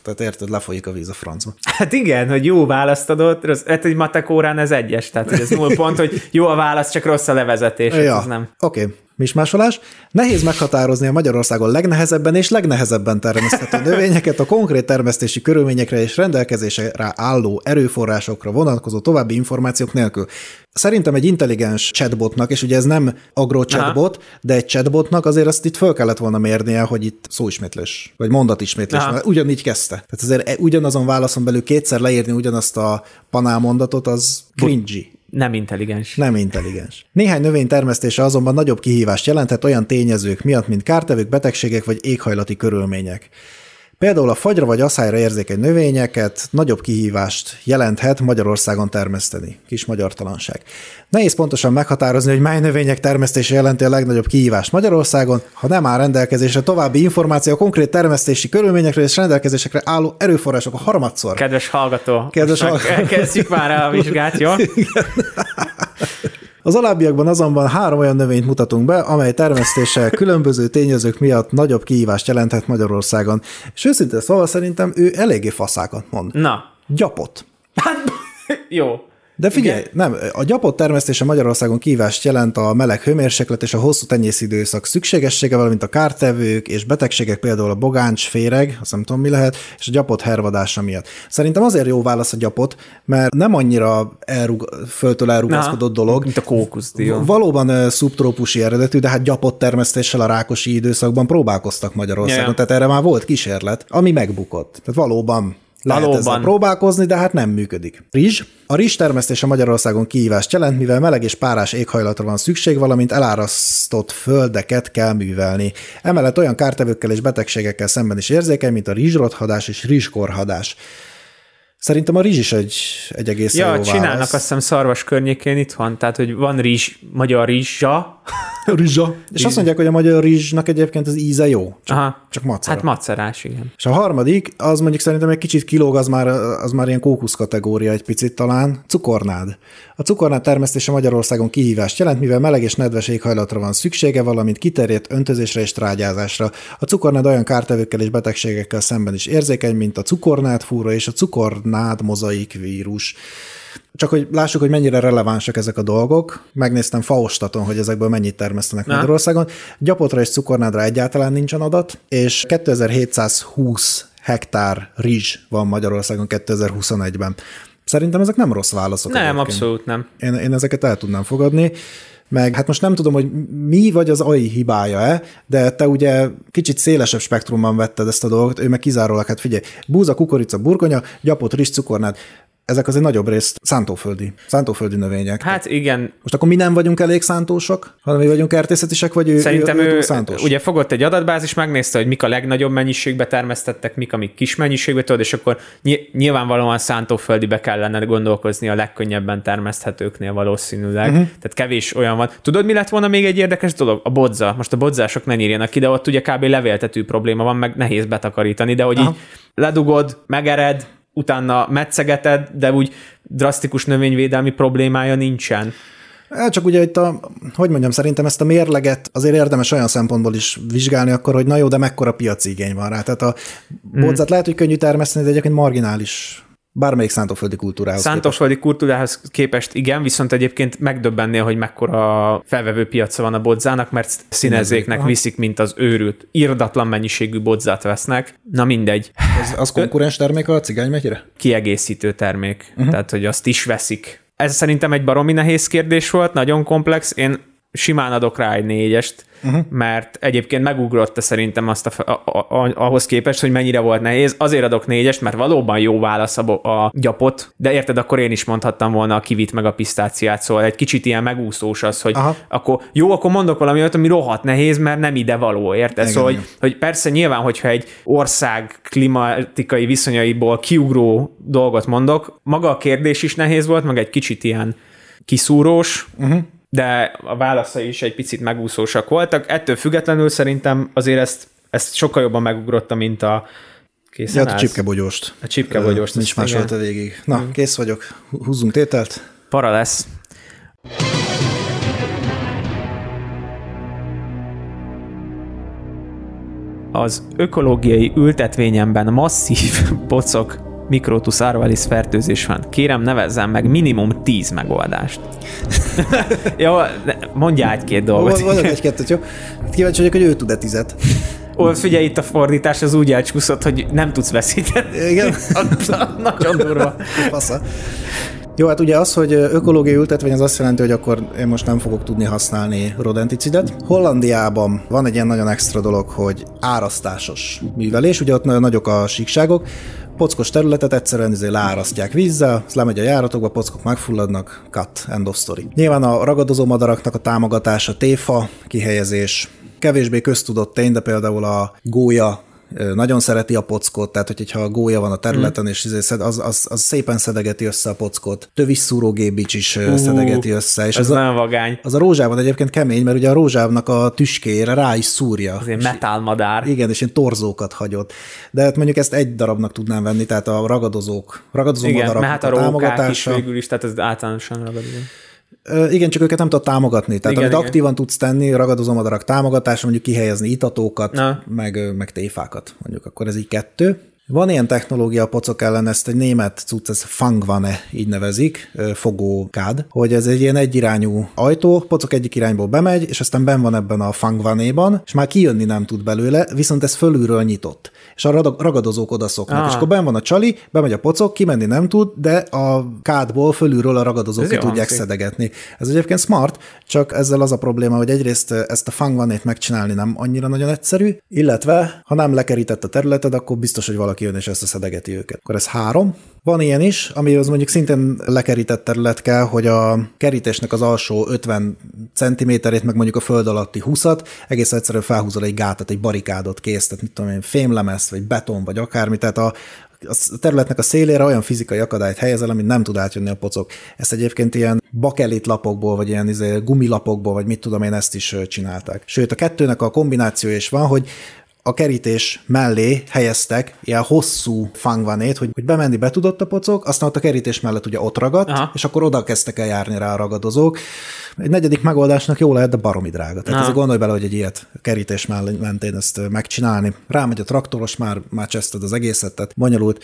Tehát érted, lefolyik a víz a francba. Hát igen, hogy jó választ adott, hát egy matek órán ez egyes, tehát ez null pont, hogy jó a válasz, csak rossz a levezetés, ja. ez nem. Oké, okay. mismásolás. Nehéz meghatározni a Magyarországon legnehezebben és legnehezebben termeszthető növényeket, a konkrét termesztési körülményekre és rendelkezésre álló erőforrásokra vonatkozó további információk nélkül. Szerintem egy intelligens chatbotnak, és ugye ez nem agro chatbot, de egy chatbotnak azért azt itt föl kellett volna mérnie, hogy itt szóismétlés, vagy mondatismétlés, Aha. mert ugyanígy kezdte. Tehát azért e- ugyanazon válaszon belül kétszer leírni ugyanazt a panál mondatot, az cringy. Nem intelligens. Nem intelligens. Néhány növény termesztése azonban nagyobb kihívást jelenthet olyan tényezők miatt, mint kártevők, betegségek vagy éghajlati körülmények. Például a fagyra vagy aszályra érzékeny növényeket nagyobb kihívást jelenthet Magyarországon termeszteni. Kis magyartalanság. Nehéz pontosan meghatározni, hogy mely növények termesztése jelenti a legnagyobb kihívást Magyarországon, ha nem áll rendelkezésre további információ a konkrét termesztési körülményekről és rendelkezésekre álló erőforrások a harmadszor. Kedves hallgató, Kedves hallgató. Kezdjük már el a vizsgát, jó? Az alábbiakban azonban három olyan növényt mutatunk be, amely termesztése különböző tényezők miatt nagyobb kihívást jelenthet Magyarországon. És őszintén szóval szerintem ő eléggé faszákat mond. Na, Gyapot. jó. De figyelj, Igen? nem, a gyapot termesztése Magyarországon kívást jelent a meleg hőmérséklet és a hosszú tenyészidőszak szükségessége, valamint a kártevők és betegségek, például a bogáncs, féreg, azt nem tudom mi lehet, és a gyapot hervadása miatt. Szerintem azért jó válasz a gyapot, mert nem annyira elrug, föltől elrugaszkodott Na, dolog. Mint a kókuszdió. Valóban szubtrópusi eredetű, de hát gyapott termesztéssel a rákosi időszakban próbálkoztak Magyarországon, Ja. tehát erre már volt kísérlet, ami megbukott. Tehát valóban lehet Valóban. ezzel próbálkozni, de hát nem működik. Rizs. A rizs termesztése Magyarországon kihívást jelent, mivel meleg és párás éghajlatra van szükség, valamint elárasztott földeket kell művelni. Emellett olyan kártevőkkel és betegségekkel szemben is érzékeny, mint a rizsrothadás és rizskorhadás. Szerintem a rizs is egy, egy egészen Ja, jó csinálnak válasz. azt hiszem szarvas környékén itthon, tehát hogy van rizs, magyar rizsa. Rizsa. És azt mondják, hogy a magyar rizsnak egyébként az íze jó. Csak, Aha. csak macera. Hát macerás, igen. És a harmadik, az mondjuk szerintem egy kicsit kilóg, az már, az már ilyen kókusz kategória egy picit talán, cukornád. A cukornád termesztése Magyarországon kihívást jelent, mivel meleg és nedves éghajlatra van szüksége, valamint kiterjedt öntözésre és trágyázásra. A cukornád olyan kártevőkkel és betegségekkel szemben is érzékeny, mint a cukornádfúra és a cukornád mozaik vírus. Csak hogy lássuk, hogy mennyire relevánsak ezek a dolgok. Megnéztem Faustaton, hogy ezekből mennyit termesztenek Na. Magyarországon. Gyapotra és cukornádra egyáltalán nincsen adat, és 2720 hektár rizs van Magyarországon 2021-ben. Szerintem ezek nem rossz válaszok. Nem, egyébként. abszolút nem. Én, én ezeket el tudnám fogadni. Meg hát most nem tudom, hogy mi vagy az AI hibája-e, de te ugye kicsit szélesebb spektrumban vetted ezt a dolgot, ő meg kizárólag, hát figyelj, búza, kukorica, burgonya, gyapot, rizs, cukornád, ezek azért nagyobb részt szántóföldi, szántóföldi növények. Hát igen, Most akkor mi nem vagyunk elég szántósok, hanem mi vagyunk kertészetisek, vagy ő, Szerintem ő, ő, ő, szántós? ugye fogott egy adatbázis, megnézte, hogy mik a legnagyobb mennyiségbe termesztettek, mik, amik kis mennyiségbe tudod, és akkor ny- nyilvánvalóan szántóföldibe kellene gondolkozni a legkönnyebben termeszthetőknél valószínűleg. Uh-huh. Tehát kevés olyan van. Tudod, mi lett volna még egy érdekes dolog? A bodza. Most a bodzások ne írjanak ki, de ott ugye kb. levéltető probléma van, meg nehéz betakarítani, de hogy Aha. így ledugod, megered, utána metszegeted, de úgy drasztikus növényvédelmi problémája nincsen. Hát Csak ugye itt a, hogy mondjam, szerintem ezt a mérleget azért érdemes olyan szempontból is vizsgálni akkor, hogy na jó, de mekkora piaci igény van rá. Tehát a bodzát lehet, hogy könnyű termeszteni, de egyébként marginális bármelyik szántóföldi kultúrához képest. Szántóföldi kultúrához képest igen, viszont egyébként megdöbbennél, hogy mekkora felvevő piaca van a bodzának, mert színezéknek aha. viszik, mint az őrült. Irdatlan mennyiségű bodzát vesznek. Na mindegy, Az, az konkurens termék a cigánymegyre? kiegészítő termék, uh-huh. tehát hogy azt is veszik. Ez szerintem egy baromi nehéz kérdés volt, nagyon komplex. Én simán adok rá egy négyest, uh-huh. mert egyébként megugrotta szerintem azt a, a, a, ahhoz képest, hogy mennyire volt nehéz. Azért adok négyest, mert valóban jó válasz a, a gyapot, de érted, akkor én is mondhattam volna a kivit meg a pisztáciát, szóval egy kicsit ilyen megúszós az, hogy Aha. akkor jó, akkor mondok valami olyat, ami rohadt nehéz, mert nem ide való, érted? Igen, szóval, hogy, hogy persze nyilván, hogyha egy ország klimatikai viszonyaiból kiugró dolgot mondok, maga a kérdés is nehéz volt, meg egy kicsit ilyen kiszúrós, uh-huh. De a válaszai is egy picit megúszósak voltak. Ettől függetlenül szerintem azért ezt, ezt sokkal jobban megugrotta, mint a készen Ja, a állsz? csipkebogyóst. A csipkebogyóst, Nincs más volt a végig. Na, kész vagyok. Hú- Húzzunk tételt. Para lesz. Az ökológiai ültetvényemben masszív pocok Mikrotus arvalis fertőzés van. Kérem, nevezzem meg minimum 10 megoldást. Jó, mondjál egy-két dolgot. Van egy-kettőt, jó? Kíváncsi vagyok, hogy ő tud-e tizet. Ó, figyelj, itt a fordítás az úgy elcsúszott, hogy nem tudsz veszíteni. Igen? Nagyon durva. Fasza. Jó, hát ugye az, hogy ökológiai ültetvény, az azt jelenti, hogy akkor én most nem fogok tudni használni rodenticidet. Hollandiában van egy ilyen nagyon extra dolog, hogy árasztásos művelés, ugye ott nagyon nagyok a síkságok, pockos területet egyszerűen izé leárasztják vízzel, az lemegy a járatokba, pockok megfulladnak, cut, end of story. Nyilván a ragadozó madaraknak a támogatása, téfa, kihelyezés, kevésbé köztudott tény, de például a gólya nagyon szereti a pockot, tehát hogyha a gólya van a területen, és izé az, az, az szépen szedegeti össze a pockot. Tövis szúrógébics is ö, szedegeti össze. És Ez az, a, nagyon vagány. az a rózsában egyébként kemény, mert ugye a rózsávnak a tüskére rá is szúrja. Ez egy metálmadár. Igen, és ilyen torzókat hagyott. De hát mondjuk ezt egy darabnak tudnám venni, tehát a ragadozók, ragadozó Igen, madaraknak mert hát a a rókák is támogatása. végül is, tehát ez általánosan ragadozó. Igen, csak őket nem tudod támogatni. Tehát Igen, amit igen. aktívan tudsz tenni, ragadozó madarak támogatása, mondjuk kihelyezni itatókat, Na. meg, meg téfákat, mondjuk akkor ez így kettő. Van ilyen technológia a pocok ellen, ezt egy német cucc, ez Fangvane, így nevezik, fogókád, hogy ez egy ilyen egyirányú ajtó, pocok egyik irányból bemegy, és aztán ben van ebben a Fangvanéban, és már kijönni nem tud belőle, viszont ez fölülről nyitott. És a ragadozók odaszoknak. Ah. És akkor ben van a csali, bemegy a pocok, kimenni nem tud, de a kádból fölülről a ragadozók ki tudják hangzik. szedegetni. Ez egyébként smart, csak ezzel az a probléma, hogy egyrészt ezt a fangvanét megcsinálni nem annyira nagyon egyszerű, illetve ha nem lekerített a területed, akkor biztos, hogy valaki jön és ezt a szedegeti őket. Akkor ez három. Van ilyen is, ami az mondjuk szintén lekerített terület kell, hogy a kerítésnek az alsó 50 centiméterét, meg mondjuk a föld alatti 20-at, egész egyszerűen felhúzol egy gátat, egy barikádot kész, tehát mit tudom én, fémlemez, vagy beton, vagy akármi, tehát a, a területnek a szélére olyan fizikai akadályt helyezel, amit nem tud átjönni a pocok. Ezt egyébként ilyen bakelit lapokból, vagy ilyen izé, gumilapokból, vagy mit tudom én, ezt is csinálták. Sőt, a kettőnek a kombinációja is van, hogy a kerítés mellé helyeztek ilyen hosszú fangvanét, hogy, hogy bemenni be tudott a pocok, aztán ott a kerítés mellett ugye ott ragadt, Aha. És akkor oda kezdtek el járni rá a ragadozók. Egy negyedik megoldásnak jó lehet, de baromi drága. Tehát ez gondolj bele, hogy egy ilyet kerítés mellé mentén ezt megcsinálni. Rámegy a traktoros, már, már cseszted az egészet, tehát bonyolult.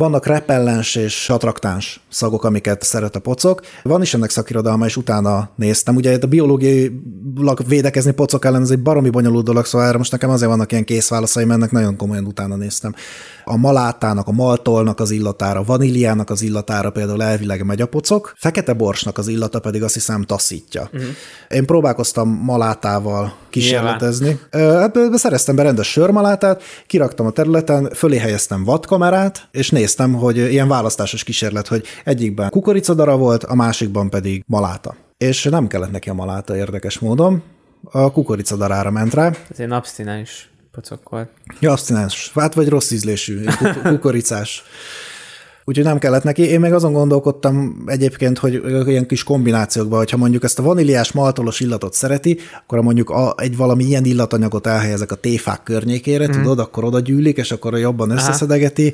Vannak repellens és attraktáns szagok, amiket szeret a pocok. Van is ennek szakirodalma, és utána néztem. Ugye a biológiai védekezni pocok ellen, ez egy baromi bonyolult dolog, szóval erre most nekem azért vannak ilyen készválaszaim, ennek nagyon komolyan utána néztem. A malátának, a maltolnak az illatára, vaníliának az illatára például elvileg megy a pocok, fekete borsnak az illata pedig azt hiszem taszítja. Uh-huh. Én próbálkoztam malátával kísérletezni. Hát szereztem be rendes sörmalátát, kiraktam a területen, fölé helyeztem vadkamerát, és néztem, hogy ilyen választásos kísérlet, hogy egyikben kukoricadara volt, a másikban pedig maláta. És nem kellett neki a maláta érdekes módon, a kukoricadarára ment rá. Ez egy abstinens pocok volt. Ja, abstinens, hát vagy rossz ízlésű, kuk- kukoricás. Úgyhogy nem kellett neki. Én még azon gondolkodtam egyébként, hogy ilyen kis kombinációkban, hogyha mondjuk ezt a vaníliás maltolos illatot szereti, akkor mondjuk a, egy valami ilyen illatanyagot elhelyezek a téfák környékére, mm. tudod, akkor oda gyűlik, és akkor jobban összeszedegeti,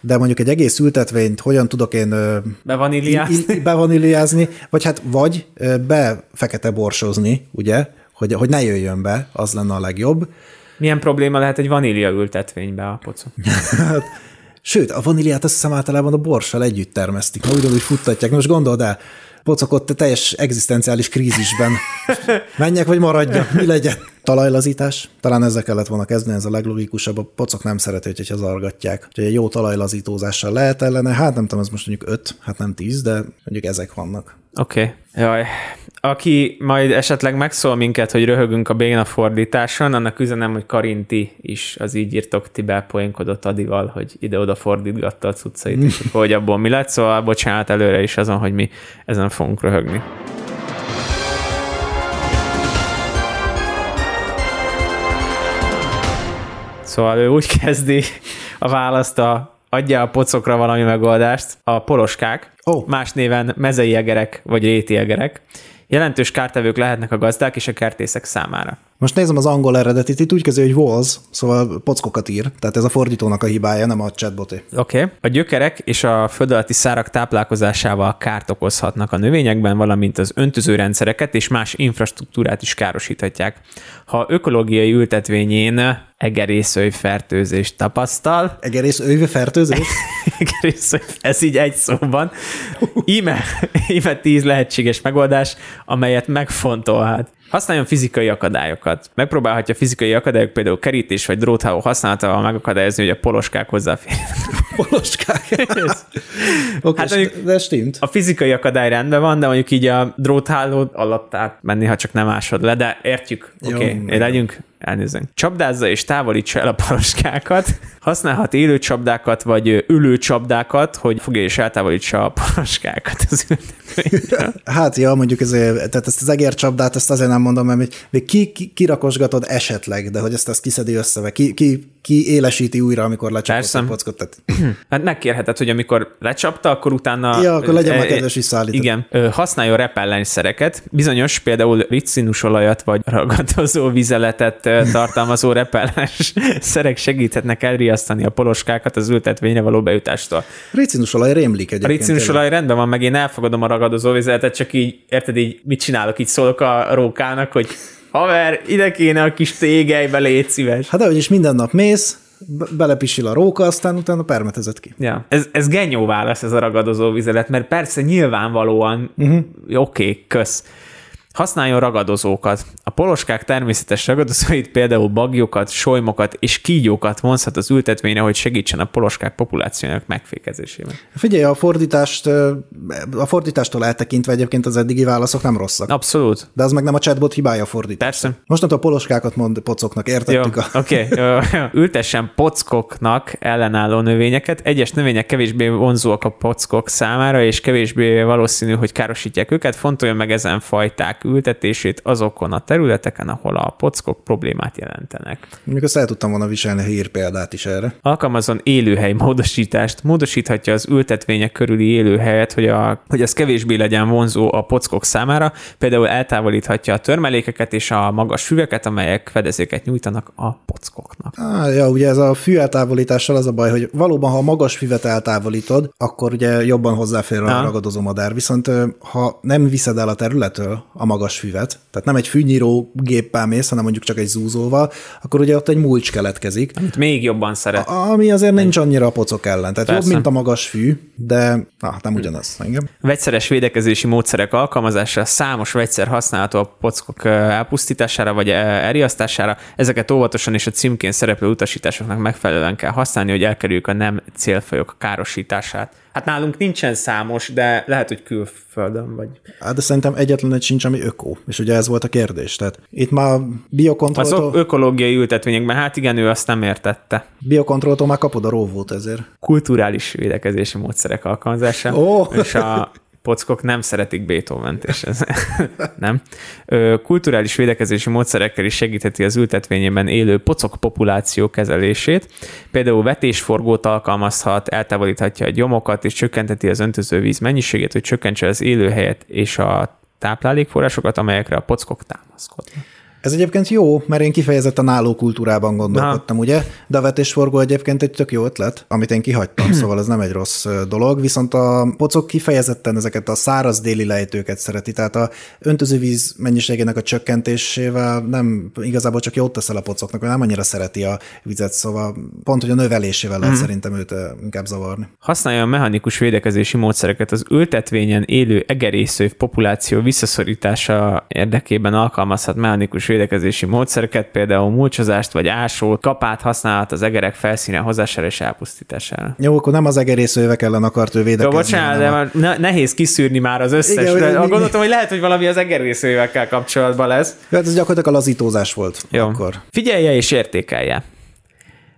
de mondjuk egy egész ültetvényt hogyan tudok én Bevaníliázni? bevaníliázni, vagy hát vagy ö, be fekete borsozni, ugye, hogy, hogy ne jöjjön be, az lenne a legjobb. Milyen probléma lehet egy vanília ültetvénybe a pocok? Sőt, a vaníliát azt hiszem általában a borssal együtt termesztik, na ugyanúgy futtatják. Most gondold el, pocok ott a teljes egzisztenciális krízisben. Menjek vagy maradjak, mi legyen? Talajlazítás. Talán ezzel kellett volna kezdeni, ez a leglogikusabb. A pocok nem szereti, hogyha zargatják. Úgyhogy egy jó talajlazítózással lehet ellene. Hát nem tudom, ez most mondjuk 5, hát nem 10, de mondjuk ezek vannak. Oké. Okay. Jaj. Aki majd esetleg megszól minket, hogy röhögünk a béna fordításon, annak üzenem, hogy Karinti is az így írtok, ti belpoénkodott Adival, hogy ide-oda fordítgatta a cuccait, és akkor, hogy abból mi lett, szóval bocsánat előre is azon, hogy mi ezen fogunk röhögni. Szóval ő úgy kezdi a választ a adja a pocokra valami megoldást, a poloskák, Ó. más néven mezei egerek vagy réti egerek, jelentős kártevők lehetnek a gazdák és a kertészek számára. Most nézem az angol eredetit, itt úgy kezdő, hogy was, szóval pockokat ír, tehát ez a fordítónak a hibája, nem a chatboté. Oké. Okay. A gyökerek és a föld alatti szárak táplálkozásával kárt okozhatnak a növényekben, valamint az öntözőrendszereket és más infrastruktúrát is károsíthatják. Ha ökológiai ültetvényén egerészői fertőzést tapasztal, Egerész őve fertőzés? egerészői, ez így egy szóban, íme, íme tíz lehetséges megoldás, amelyet megfontolhat. Használjon fizikai akadályokat. Megpróbálhatja fizikai akadályok, például kerítés vagy drótháló használatával megakadályozni, hogy a poloskák hozzáférjenek poloskák. Oké, Hát mondjuk- de stimmt. A fizikai akadály rendben van, de mondjuk így a drótháló alatt átmenni, ha csak nem ásod le, de értjük. Jó, Oké, okay, igen. legyünk, elnézünk. Csapdázza és távolítsa el a paloskákat, használhat élő csapdákat, vagy ülő csapdákat, hogy fogja és eltávolítsa a paloskákat az. Hát ja, mondjuk ezért, tehát ezt az egércsapdát, ezt azért nem mondom, mert még- ki, ki, kirakosgatod esetleg, de hogy ezt, ezt kiszedi össze, ki, ki, ki élesíti újra, amikor lecsapod a pockot. Tehát Hát megkérheted, hogy amikor lecsapta, akkor utána... Ja, akkor legyen már kedves visszaállítani. Igen. Ö, Használjon repellensszereket. Bizonyos, például ricinusolajat vagy ragadozó vizeletet tartalmazó repellens szerek segíthetnek elriasztani a poloskákat az ültetvényre való bejutástól. Ricinusolaj rémlik A egyébként. ricinusolaj rendben van, meg én elfogadom a ragadozó vizeletet, csak így, érted, így mit csinálok? Így szólok a rókának, hogy haver, ide kéne a kis tégelybe, légy szíves. Hát de is minden nap mész, belepisil a róka, aztán utána permetezett ki. Ja. Ez, ez genyó válasz, ez a ragadozó vizelet, mert persze nyilvánvalóan, uh-huh. oké, okay, kösz. Használjon ragadozókat. A poloskák természetes ragadozóit, például bagyokat, solymokat és kígyókat vonzhat az ültetvényre, hogy segítsen a poloskák populációjának megfékezésében. Figyelj, a fordítást, a fordítástól eltekintve egyébként az eddigi válaszok nem rosszak. Abszolút. De az meg nem a chatbot hibája a fordítás. Persze. Mostantól poloskákat mond pocoknak, értettük? A... oké. Okay. Ültessen pockoknak ellenálló növényeket. Egyes növények kevésbé vonzóak a pockok számára, és kevésbé valószínű, hogy károsítják őket. Fontoljon meg ezen fajták ültetését azokon a területeken, ahol a pockok problémát jelentenek. Mondjuk azt el tudtam volna viselni a hír példát is erre. Alkalmazon élőhely módosítást, módosíthatja az ültetvények körüli élőhelyet, hogy, a, hogy az kevésbé legyen vonzó a pockok számára, például eltávolíthatja a törmelékeket és a magas füveket, amelyek fedezéket nyújtanak a pockoknak. Á, ja, ugye ez a fű eltávolítással az a baj, hogy valóban, ha a magas füvet eltávolítod, akkor ugye jobban hozzáfér a ragadozó madár. Viszont ha nem viszed el a területről a magas füvet, tehát nem egy fűnyíró géppel mész, hanem mondjuk csak egy zúzóval, akkor ugye ott egy mulcs keletkezik, Amit még jobban szeret. ami azért nincs annyira a pocok ellen. Tehát Persze. jobb, mint a magas fű, de ah, nem ugyanaz. Engem. Vegyszeres védekezési módszerek alkalmazása, számos vegyszer használható a pockok elpusztítására vagy elriasztására. Ezeket óvatosan és a címkén szereplő utasításoknak megfelelően kell használni, hogy elkerüljük a nem célfajok károsítását. Hát nálunk nincsen számos, de lehet, hogy külföldön vagy. Hát de szerintem egyetlen egy sincs, ami öko. És ugye ez volt a kérdés. Tehát itt már Az biokontrolltól, ö- ökológiai ültetvényekben, hát igen, ő azt nem értette. biokontrolltól már kapod a róvót ezért. Kulturális védekezési módszerek alkalmazása. Ó. És a pockok nem szeretik Beethoven-t, és ez nem. Kulturális védekezési módszerekkel is segítheti az ültetvényében élő pocok populáció kezelését. Például vetésforgót alkalmazhat, eltávolíthatja a gyomokat, és csökkenteti az öntözővíz mennyiségét, hogy csökkentse az élőhelyet és a táplálékforrásokat, amelyekre a pockok támaszkodnak. Ez egyébként jó, mert én kifejezetten álló kultúrában gondolkodtam, ugye? De a vetésforgó egyébként egy tök jó ötlet, amit én kihagytam, szóval ez nem egy rossz dolog, viszont a pocok kifejezetten ezeket a száraz déli lejtőket szereti, tehát a öntözővíz mennyiségének a csökkentésével nem igazából csak jót teszel a pocoknak, mert nem annyira szereti a vizet, szóval pont, hogy a növelésével lehet szerintem őt inkább zavarni. Használja a mechanikus védekezési módszereket az ültetvényen élő egerészőv populáció visszaszorítása érdekében alkalmazhat mechanikus védekezési módszereket, például mulcsozást vagy ásót, kapát használhat az egerek felszíne hozására és elpusztítására. Jó, akkor nem az egerészővek ellen akart ő Jó, védekezni. bocsánat, de már ne- nehéz kiszűrni már az összes. Igen, de hogy- gondoltam, hogy lehet, hogy valami az egerészővekkel kapcsolatban lesz. Hát ez gyakorlatilag a lazítózás volt Jó. akkor. Figyelje és értékelje.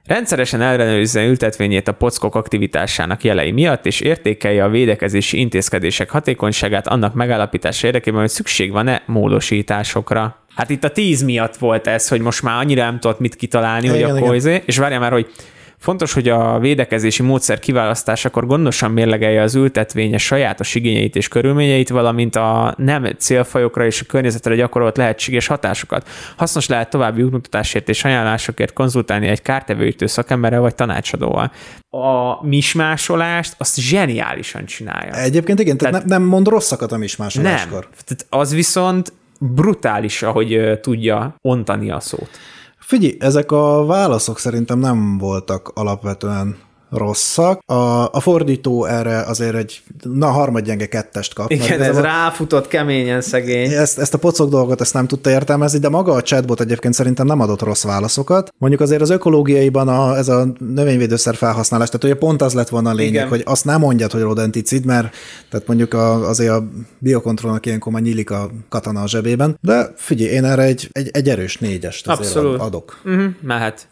Rendszeresen ellenőrizze ültetvényét a pockok aktivitásának jelei miatt, és értékelje a védekezési intézkedések hatékonyságát annak megállapítása érdekében, hogy szükség van-e módosításokra. Hát itt a 10 miatt volt ez, hogy most már annyira nem tudott mit kitalálni, Igen, hogy akkor izé, és várja már, hogy Fontos, hogy a védekezési módszer kiválasztásakor gondosan mérlegelje az ültetvénye sajátos igényeit és körülményeit, valamint a nem célfajokra és a környezetre gyakorolt lehetséges hatásokat. Hasznos lehet további útmutatásért és ajánlásokért konzultálni egy kártevőítő szakemberrel vagy tanácsadóval. A mismásolást azt zseniálisan csinálja. Egyébként igen, tehát, Tehát- nem, nem mond rosszakat a Nem. mismásoláskor. Tehát az viszont brutális, ahogy tudja ontani a szót. Figyelj, ezek a válaszok szerintem nem voltak alapvetően rosszak. A, a fordító erre azért egy, na harmadgyenge kettest kap. Igen, ez igazából ráfutott keményen szegény. Ezt, ezt a pocok dolgot ezt nem tudta értelmezni, de maga a chatbot egyébként szerintem nem adott rossz válaszokat. Mondjuk azért az ökológiaiban a, ez a növényvédőszer felhasználás, tehát ugye pont az lett volna a lényeg, Igen. hogy azt nem mondjad, hogy rodenticid, mert tehát mondjuk a, azért a biokontrollnak ilyenkor már nyílik a katana a zsebében, de figyelj, én erre egy, egy, egy erős négyest Abszolút. adok. Uh-huh, mehet.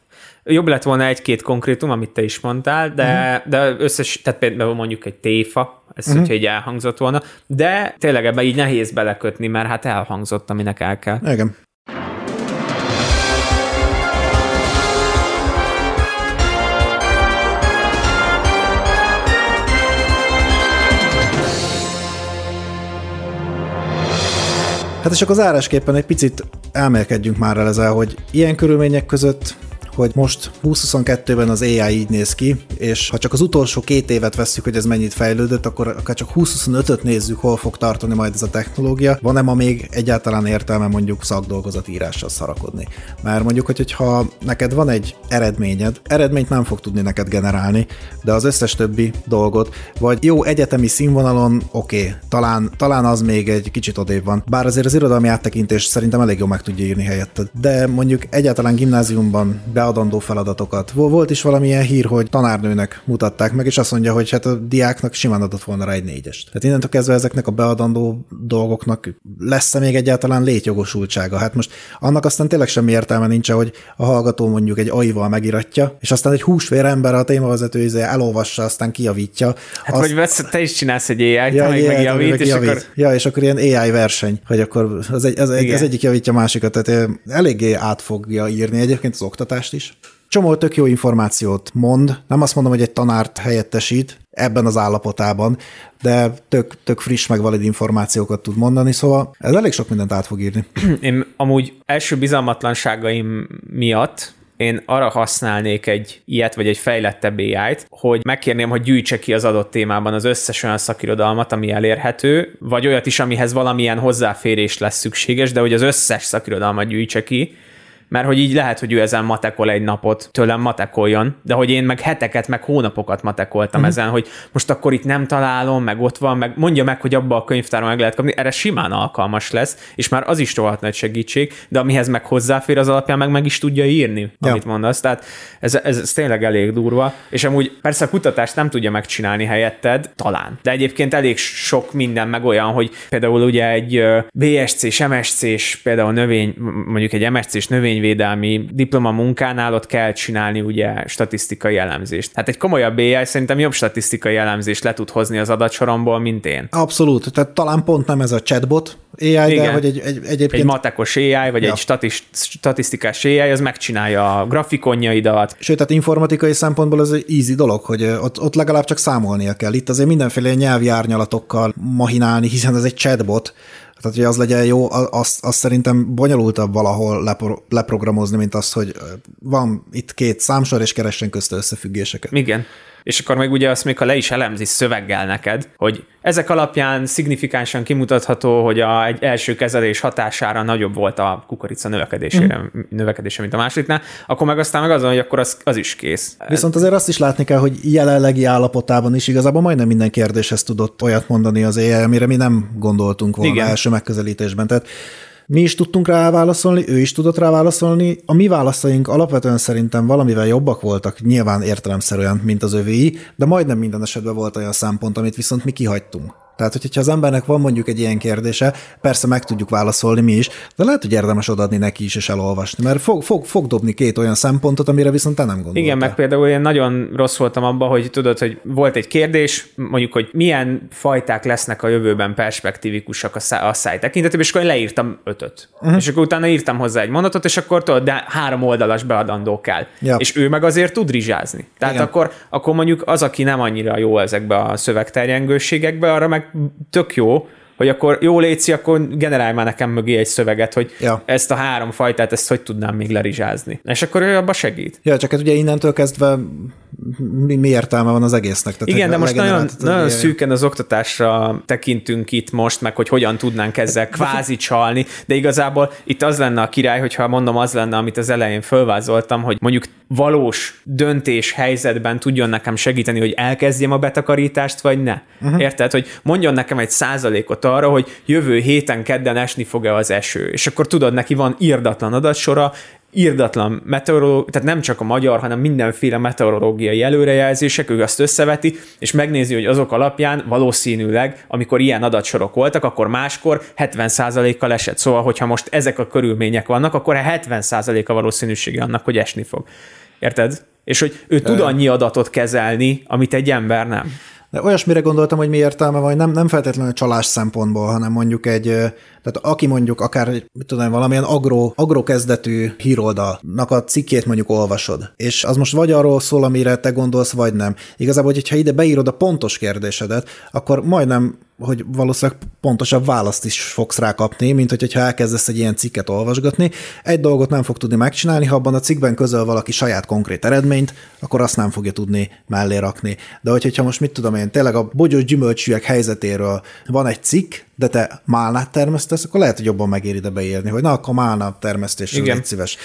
Jobb lett volna egy-két konkrétum, amit te is mondtál, de, uh-huh. de összes, tehát például mondjuk egy téfa, ez uh-huh. hogyha így elhangzott volna, de tényleg ebbe így nehéz belekötni, mert hát elhangzott, aminek el kell. Igen. Hát és akkor zárásképpen egy picit elmélkedjünk már el ezzel, hogy ilyen körülmények között hogy most 2022-ben az AI így néz ki, és ha csak az utolsó két évet vesszük, hogy ez mennyit fejlődött, akkor akár csak 2025-öt nézzük, hol fog tartani majd ez a technológia. Van-e ma még egyáltalán értelme mondjuk szakdolgozat írással szarakodni? Mert mondjuk, hogy, hogyha neked van egy eredményed, eredményt nem fog tudni neked generálni, de az összes többi dolgot, vagy jó egyetemi színvonalon, oké, okay, talán, talán az még egy kicsit odébb van. Bár azért az irodalmi áttekintés szerintem elég jól meg tudja írni helyetted. De mondjuk egyáltalán gimnáziumban beadandó feladatokat. Volt is valamilyen hír, hogy tanárnőnek mutatták meg, és azt mondja, hogy hát a diáknak simán adott volna rá egy négyest. Tehát innentől kezdve ezeknek a beadandó dolgoknak lesz-e még egyáltalán létjogosultsága? Hát most annak aztán tényleg semmi értelme nincs, hogy a hallgató mondjuk egy AI-val megiratja, és aztán egy húsvér ember a témavezető izé elolvassa, aztán kijavítja. Hát azt... vagy vesz, te is csinálsz egy AI-t, ja, meg megjavít, meg és javít. akkor... Ja, és akkor ilyen AI verseny, hogy akkor az, egy, az, egy, az egyik javítja a másikat, tehát eléggé át fogja írni egyébként az oktatást is. Csomó tök jó információt mond, nem azt mondom, hogy egy tanárt helyettesít ebben az állapotában, de tök, tök friss, meg valid információkat tud mondani, szóval ez elég sok mindent át fog írni. Én amúgy első bizalmatlanságaim miatt én arra használnék egy ilyet, vagy egy fejlettebb AI-t, hogy megkérném, hogy gyűjtse ki az adott témában az összes olyan szakirodalmat, ami elérhető, vagy olyat is, amihez valamilyen hozzáférés lesz szükséges, de hogy az összes szakirodalmat gyűjtse ki, mert hogy így lehet, hogy ő ezen matekol egy napot, tőlem matekoljon, de hogy én meg heteket, meg hónapokat matekoltam mm. ezen, hogy most akkor itt nem találom, meg ott van, meg mondja meg, hogy abba a könyvtárban meg lehet kapni, erre simán alkalmas lesz, és már az is rohadt nagy segítség, de amihez meg hozzáfér az alapján, meg meg is tudja írni, ja. amit mondasz. Tehát ez, ez, ez tényleg elég durva, és amúgy persze a kutatást nem tudja megcsinálni helyetted, talán. De egyébként elég sok minden meg olyan, hogy például ugye egy BSC-s, MSC-s, például növény, mondjuk egy MSC-s növény növényvédelmi diploma munkánál ott kell csinálni ugye statisztikai elemzést. Hát egy komolyabb AI szerintem jobb statisztikai elemzést le tud hozni az adatsoromból, mint én. Abszolút, tehát talán pont nem ez a chatbot AI, Igen. de hogy egy, egy, egyébként... Egy matekos AI, vagy ja. egy statist, statisztikás AI, az megcsinálja a grafikonjaidat. Sőt, tehát informatikai szempontból ez egy easy dolog, hogy ott, ott legalább csak számolnia kell. Itt azért mindenféle nyelvi árnyalatokkal mahinálni, hiszen ez egy chatbot, tehát, hogy az legyen jó, azt, azt szerintem bonyolultabb valahol lepro, leprogramozni, mint az, hogy van itt két számsor, és keressen közt összefüggéseket. Igen. És akkor meg ugye azt még, ha le is elemzi szöveggel neked, hogy ezek alapján szignifikánsan kimutatható, hogy a, egy első kezelés hatására nagyobb volt a kukorica növekedésére, mm. növekedése, mint a másodiknál, akkor meg aztán meg azon, hogy akkor az, az is kész. Viszont azért azt is látni kell, hogy jelenlegi állapotában is igazából majdnem minden kérdéshez tudott olyat mondani az AI, amire mi nem gondoltunk volna Igen. első megközelítésben. Tehát mi is tudtunk rá válaszolni, ő is tudott rá válaszolni. A mi válaszaink alapvetően szerintem valamivel jobbak voltak, nyilván értelemszerűen, mint az övéi, de majdnem minden esetben volt olyan szempont, amit viszont mi kihagytunk. Tehát, hogyha az embernek van mondjuk egy ilyen kérdése, persze meg tudjuk válaszolni mi is, de lehet, hogy érdemes odaadni neki is és elolvasni, mert fog, fog, fog dobni két olyan szempontot, amire viszont te nem gondoltál. Igen, meg például én nagyon rossz voltam abban, hogy tudod, hogy volt egy kérdés, mondjuk, hogy milyen fajták lesznek a jövőben perspektívikusak a, szá- a száj tekintetében, és akkor én leírtam ötöt. Uh-huh. És akkor utána írtam hozzá egy mondatot, és akkor tudod, de három oldalas beadandó kell. Ja. És ő meg azért tud rizsázni. Tehát akkor, akkor mondjuk az, aki nem annyira jó ezekbe a szövegterjengőségekbe, arra meg tök jó, hogy akkor jó léci, akkor generálj már nekem mögé egy szöveget, hogy ja. ezt a három fajtát, ezt hogy tudnám még lerizsázni. És akkor ő abba segít. Ja, csak hát ugye innentől kezdve mi, mi értelme van az egésznek. Tehát Igen, de most nagyon, nagyon ilyen- szűken az oktatásra tekintünk itt most, meg hogy hogyan tudnánk ezzel kvázi csalni, de igazából itt az lenne a király, hogyha mondom, az lenne, amit az elején fölvázoltam, hogy mondjuk valós döntés helyzetben tudjon nekem segíteni, hogy elkezdjem a betakarítást, vagy ne. Uh-huh. Érted? Hogy mondjon nekem egy százalékot arra, hogy jövő héten kedden esni fog-e az eső. És akkor tudod, neki van írdatlan adatsora, írdatlan meteorológia, tehát nem csak a magyar, hanem mindenféle meteorológiai előrejelzések, ő azt összeveti, és megnézi, hogy azok alapján valószínűleg, amikor ilyen adatsorok voltak, akkor máskor 70%-kal esett. Szóval, hogyha most ezek a körülmények vannak, akkor 70% a valószínűsége annak, hogy esni fog. Érted? És hogy ő tud annyi adatot kezelni, amit egy ember nem. De olyasmire gondoltam, hogy mi értelme van, nem, nem feltétlenül csalás szempontból, hanem mondjuk egy, tehát aki mondjuk akár, mit tudom, valamilyen agro, agrokezdetű híroldalnak a cikkét mondjuk olvasod, és az most vagy arról szól, amire te gondolsz, vagy nem. Igazából, hogyha ide beírod a pontos kérdésedet, akkor majdnem hogy valószínűleg pontosabb választ is fogsz rá kapni, mint hogyha elkezdesz egy ilyen cikket olvasgatni. Egy dolgot nem fog tudni megcsinálni, ha abban a cikkben közöl valaki saját konkrét eredményt, akkor azt nem fogja tudni mellé rakni. De hogyha most mit tudom én, tényleg a bogyós gyümölcsűek helyzetéről van egy cikk, de te málnát termesztesz, akkor lehet, hogy jobban megéri ide beírni, hogy na, akkor málna termesztésről Igen. szíves.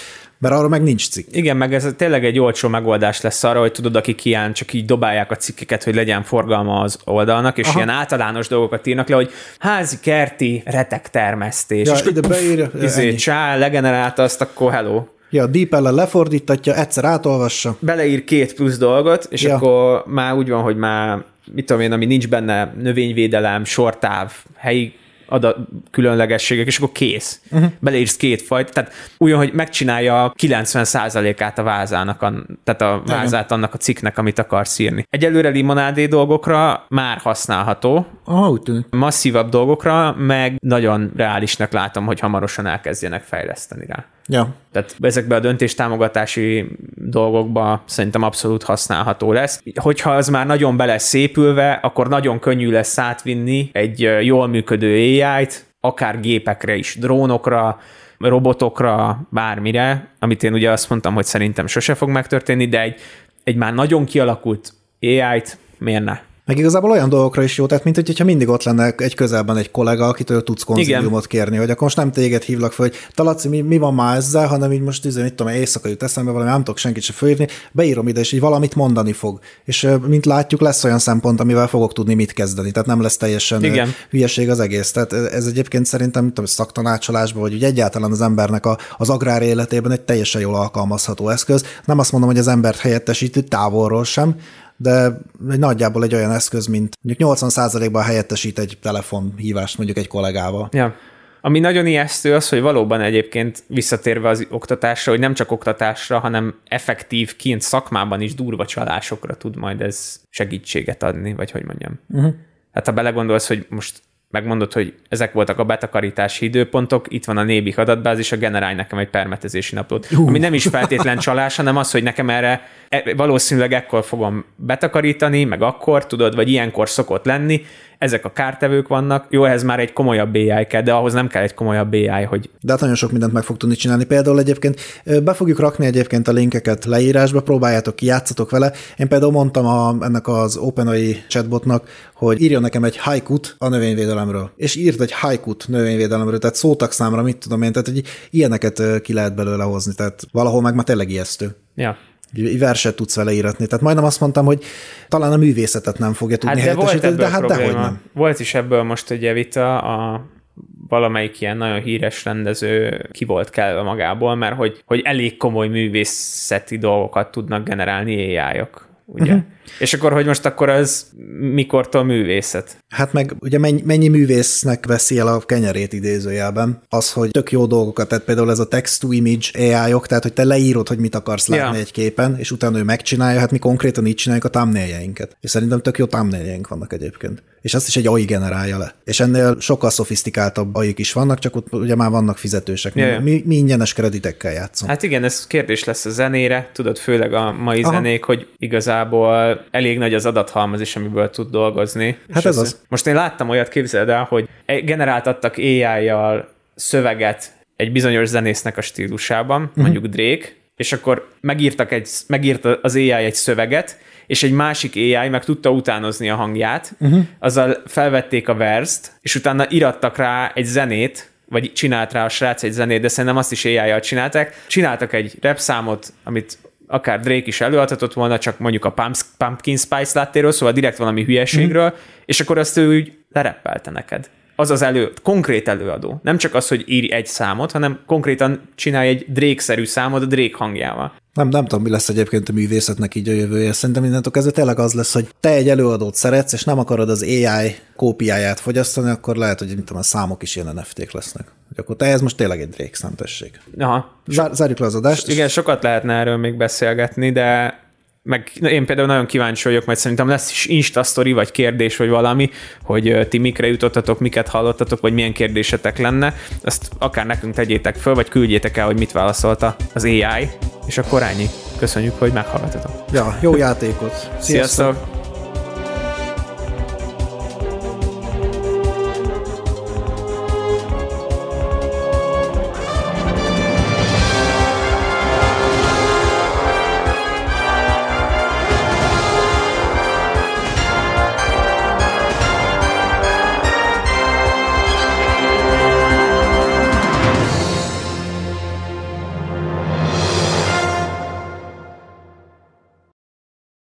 Mert arra meg nincs cikk. Igen, meg ez tényleg egy olcsó megoldás lesz arra, hogy tudod, akik ilyen csak így dobálják a cikkeket, hogy legyen forgalma az oldalnak, és Aha. ilyen általános dolgokat írnak le, hogy házi, kerti, retek termesztés. Ja, és ide beírja, izé, csá, legenerálta azt, akkor hello. Ja, DeepL lefordítatja, egyszer átolvassa. Beleír két plusz dolgot, és ja. akkor már úgy van, hogy már, mit tudom én, ami nincs benne, növényvédelem, sortáv, helyi adat, különlegességek, és akkor kész. Uh-huh. Beleírsz két fajt, tehát úgy, hogy megcsinálja 90%-át a vázának, a, tehát a vázát annak a cikknek, amit akarsz írni. Egyelőre limonádé dolgokra már használható, Aha, úgy tűnik. masszívabb dolgokra meg nagyon reálisnak látom, hogy hamarosan elkezdjenek fejleszteni rá. Ja. Tehát ezekben a döntéstámogatási dolgokba szerintem abszolút használható lesz. Hogyha az már nagyon be lesz szépülve, akkor nagyon könnyű lesz átvinni egy jól működő AI-t, akár gépekre is, drónokra, robotokra, bármire, amit én ugye azt mondtam, hogy szerintem sose fog megtörténni, de egy, egy már nagyon kialakult AI-t miért ne? Meg igazából olyan dolgokra is jó, tehát mint hogyha mindig ott lenne egy közelben egy kollega, akitől tudsz konziliumot kérni, hogy akkor most nem téged hívlak fel, hogy Talaci, mi, mi van már ezzel, hanem így most izé, mit tudom, éjszaka jut eszembe valami, nem tudok senkit se fölhívni, beírom ide, és így valamit mondani fog. És mint látjuk, lesz olyan szempont, amivel fogok tudni mit kezdeni, tehát nem lesz teljesen Igen. hülyeség az egész. Tehát ez egyébként szerintem, mit tudom, szaktanácsolásban, vagy úgy egyáltalán az embernek a, az agrár életében egy teljesen jól alkalmazható eszköz. Nem azt mondom, hogy az embert helyettesíti távolról sem, de nagyjából egy olyan eszköz, mint mondjuk 80%-ban helyettesít egy telefonhívást mondjuk egy kollégával. Ja. Ami nagyon ijesztő az, hogy valóban egyébként visszatérve az oktatásra, hogy nem csak oktatásra, hanem effektív kint szakmában is durva csalásokra tud majd ez segítséget adni, vagy hogy mondjam. Uh-huh. Hát ha belegondolsz, hogy most megmondod, hogy ezek voltak a betakarítási időpontok, itt van a nébik adatbázis, a generálj nekem egy permetezési naplót. Uh. Ami nem is feltétlen csalás, hanem az, hogy nekem erre e- valószínűleg ekkor fogom betakarítani, meg akkor, tudod, vagy ilyenkor szokott lenni, ezek a kártevők vannak, jó, ehhez már egy komolyabb AI kell, de ahhoz nem kell egy komolyabb AI, hogy De hát nagyon sok mindent meg fog tudni csinálni. Például egyébként be fogjuk rakni egyébként a linkeket leírásba, próbáljátok ki, játszatok vele. Én például mondtam a, ennek az OpenAI chatbotnak, hogy írjon nekem egy haikut a növényvédelemről. És írt egy haikut növényvédelemről, tehát szótak számra, mit tudom én, tehát hogy ilyeneket ki lehet belőle hozni, tehát valahol meg már tényleg ijesztő. ja. Verset tudsz vele íratni. Tehát majdnem azt mondtam, hogy talán a művészetet nem fogja tudni Hát de helyettesíteni, ebből de hát dehogy nem. Volt is ebből most ugye vita, a valamelyik ilyen nagyon híres rendező ki volt kelve magából, mert hogy, hogy elég komoly művészeti dolgokat tudnak generálni AI-ok. Ugye? Uh-huh. És akkor, hogy most akkor az mikortól művészet? Hát meg ugye mennyi, mennyi művésznek veszi el a kenyerét idézőjelben? Az, hogy tök jó dolgokat, tehát például ez a text-to-image AI-ok, tehát hogy te leírod, hogy mit akarsz látni Ja. egy képen, és utána ő megcsinálja, hát mi konkrétan így csináljuk a thumbnail-jeinket. És szerintem tök jó thumbnail vannak egyébként. És azt is egy AI generálja le. És ennél sokkal szofisztikáltabb AI is vannak, csak ott ugye már vannak fizetősek. Ja, ja. Mi, mi ingyenes kreditekkel játszunk. Hát igen, ez kérdés lesz a zenére, tudod, főleg a mai Aha. zenék, hogy igazából elég nagy az adathalmaz is, amiből tud dolgozni. Hát ez az. Most én láttam olyat, képzeld el, hogy generáltattak AI-jal szöveget egy bizonyos zenésznek a stílusában, uh-huh. mondjuk Drake, és akkor megírtak egy, megírt az AI egy szöveget, és egy másik AI meg tudta utánozni a hangját, uh-huh. azzal felvették a verzt, és utána irattak rá egy zenét, vagy csinált rá a srác egy zenét, de szerintem azt is AI-jal csinálták. Csináltak egy rap számot, amit akár Drake is előadhatott volna, csak mondjuk a Pumpkin Spice láttéről, szóval direkt valami hülyeségről, mm. és akkor azt ő úgy lereppelte neked. Az az elő, konkrét előadó. Nem csak az, hogy írj egy számot, hanem konkrétan csinálj egy Drake-szerű számot a Drake hangjával. Nem, nem tudom, mi lesz egyébként a művészetnek így a jövője. Szerintem mindentől kezdve tényleg az lesz, hogy te egy előadót szeretsz, és nem akarod az AI kópiáját fogyasztani, akkor lehet, hogy mint tudom, a számok is ilyen NFT-k lesznek. Hogy akkor te ez most tényleg egy Drake szám, tessék. Aha. Zár, zárjuk le az adást. Igen, sokat lehetne erről még beszélgetni, de meg én például nagyon kíváncsi vagyok, mert szerintem lesz is Insta story, vagy kérdés, vagy valami, hogy ti mikre jutottatok, miket hallottatok, vagy milyen kérdésetek lenne. Azt akár nekünk tegyétek föl, vagy küldjétek el, hogy mit válaszolta az AI, és akkor ennyi. Köszönjük, hogy meghallgatotok. Ja, jó játékot! Sziasztok! Sziasztok.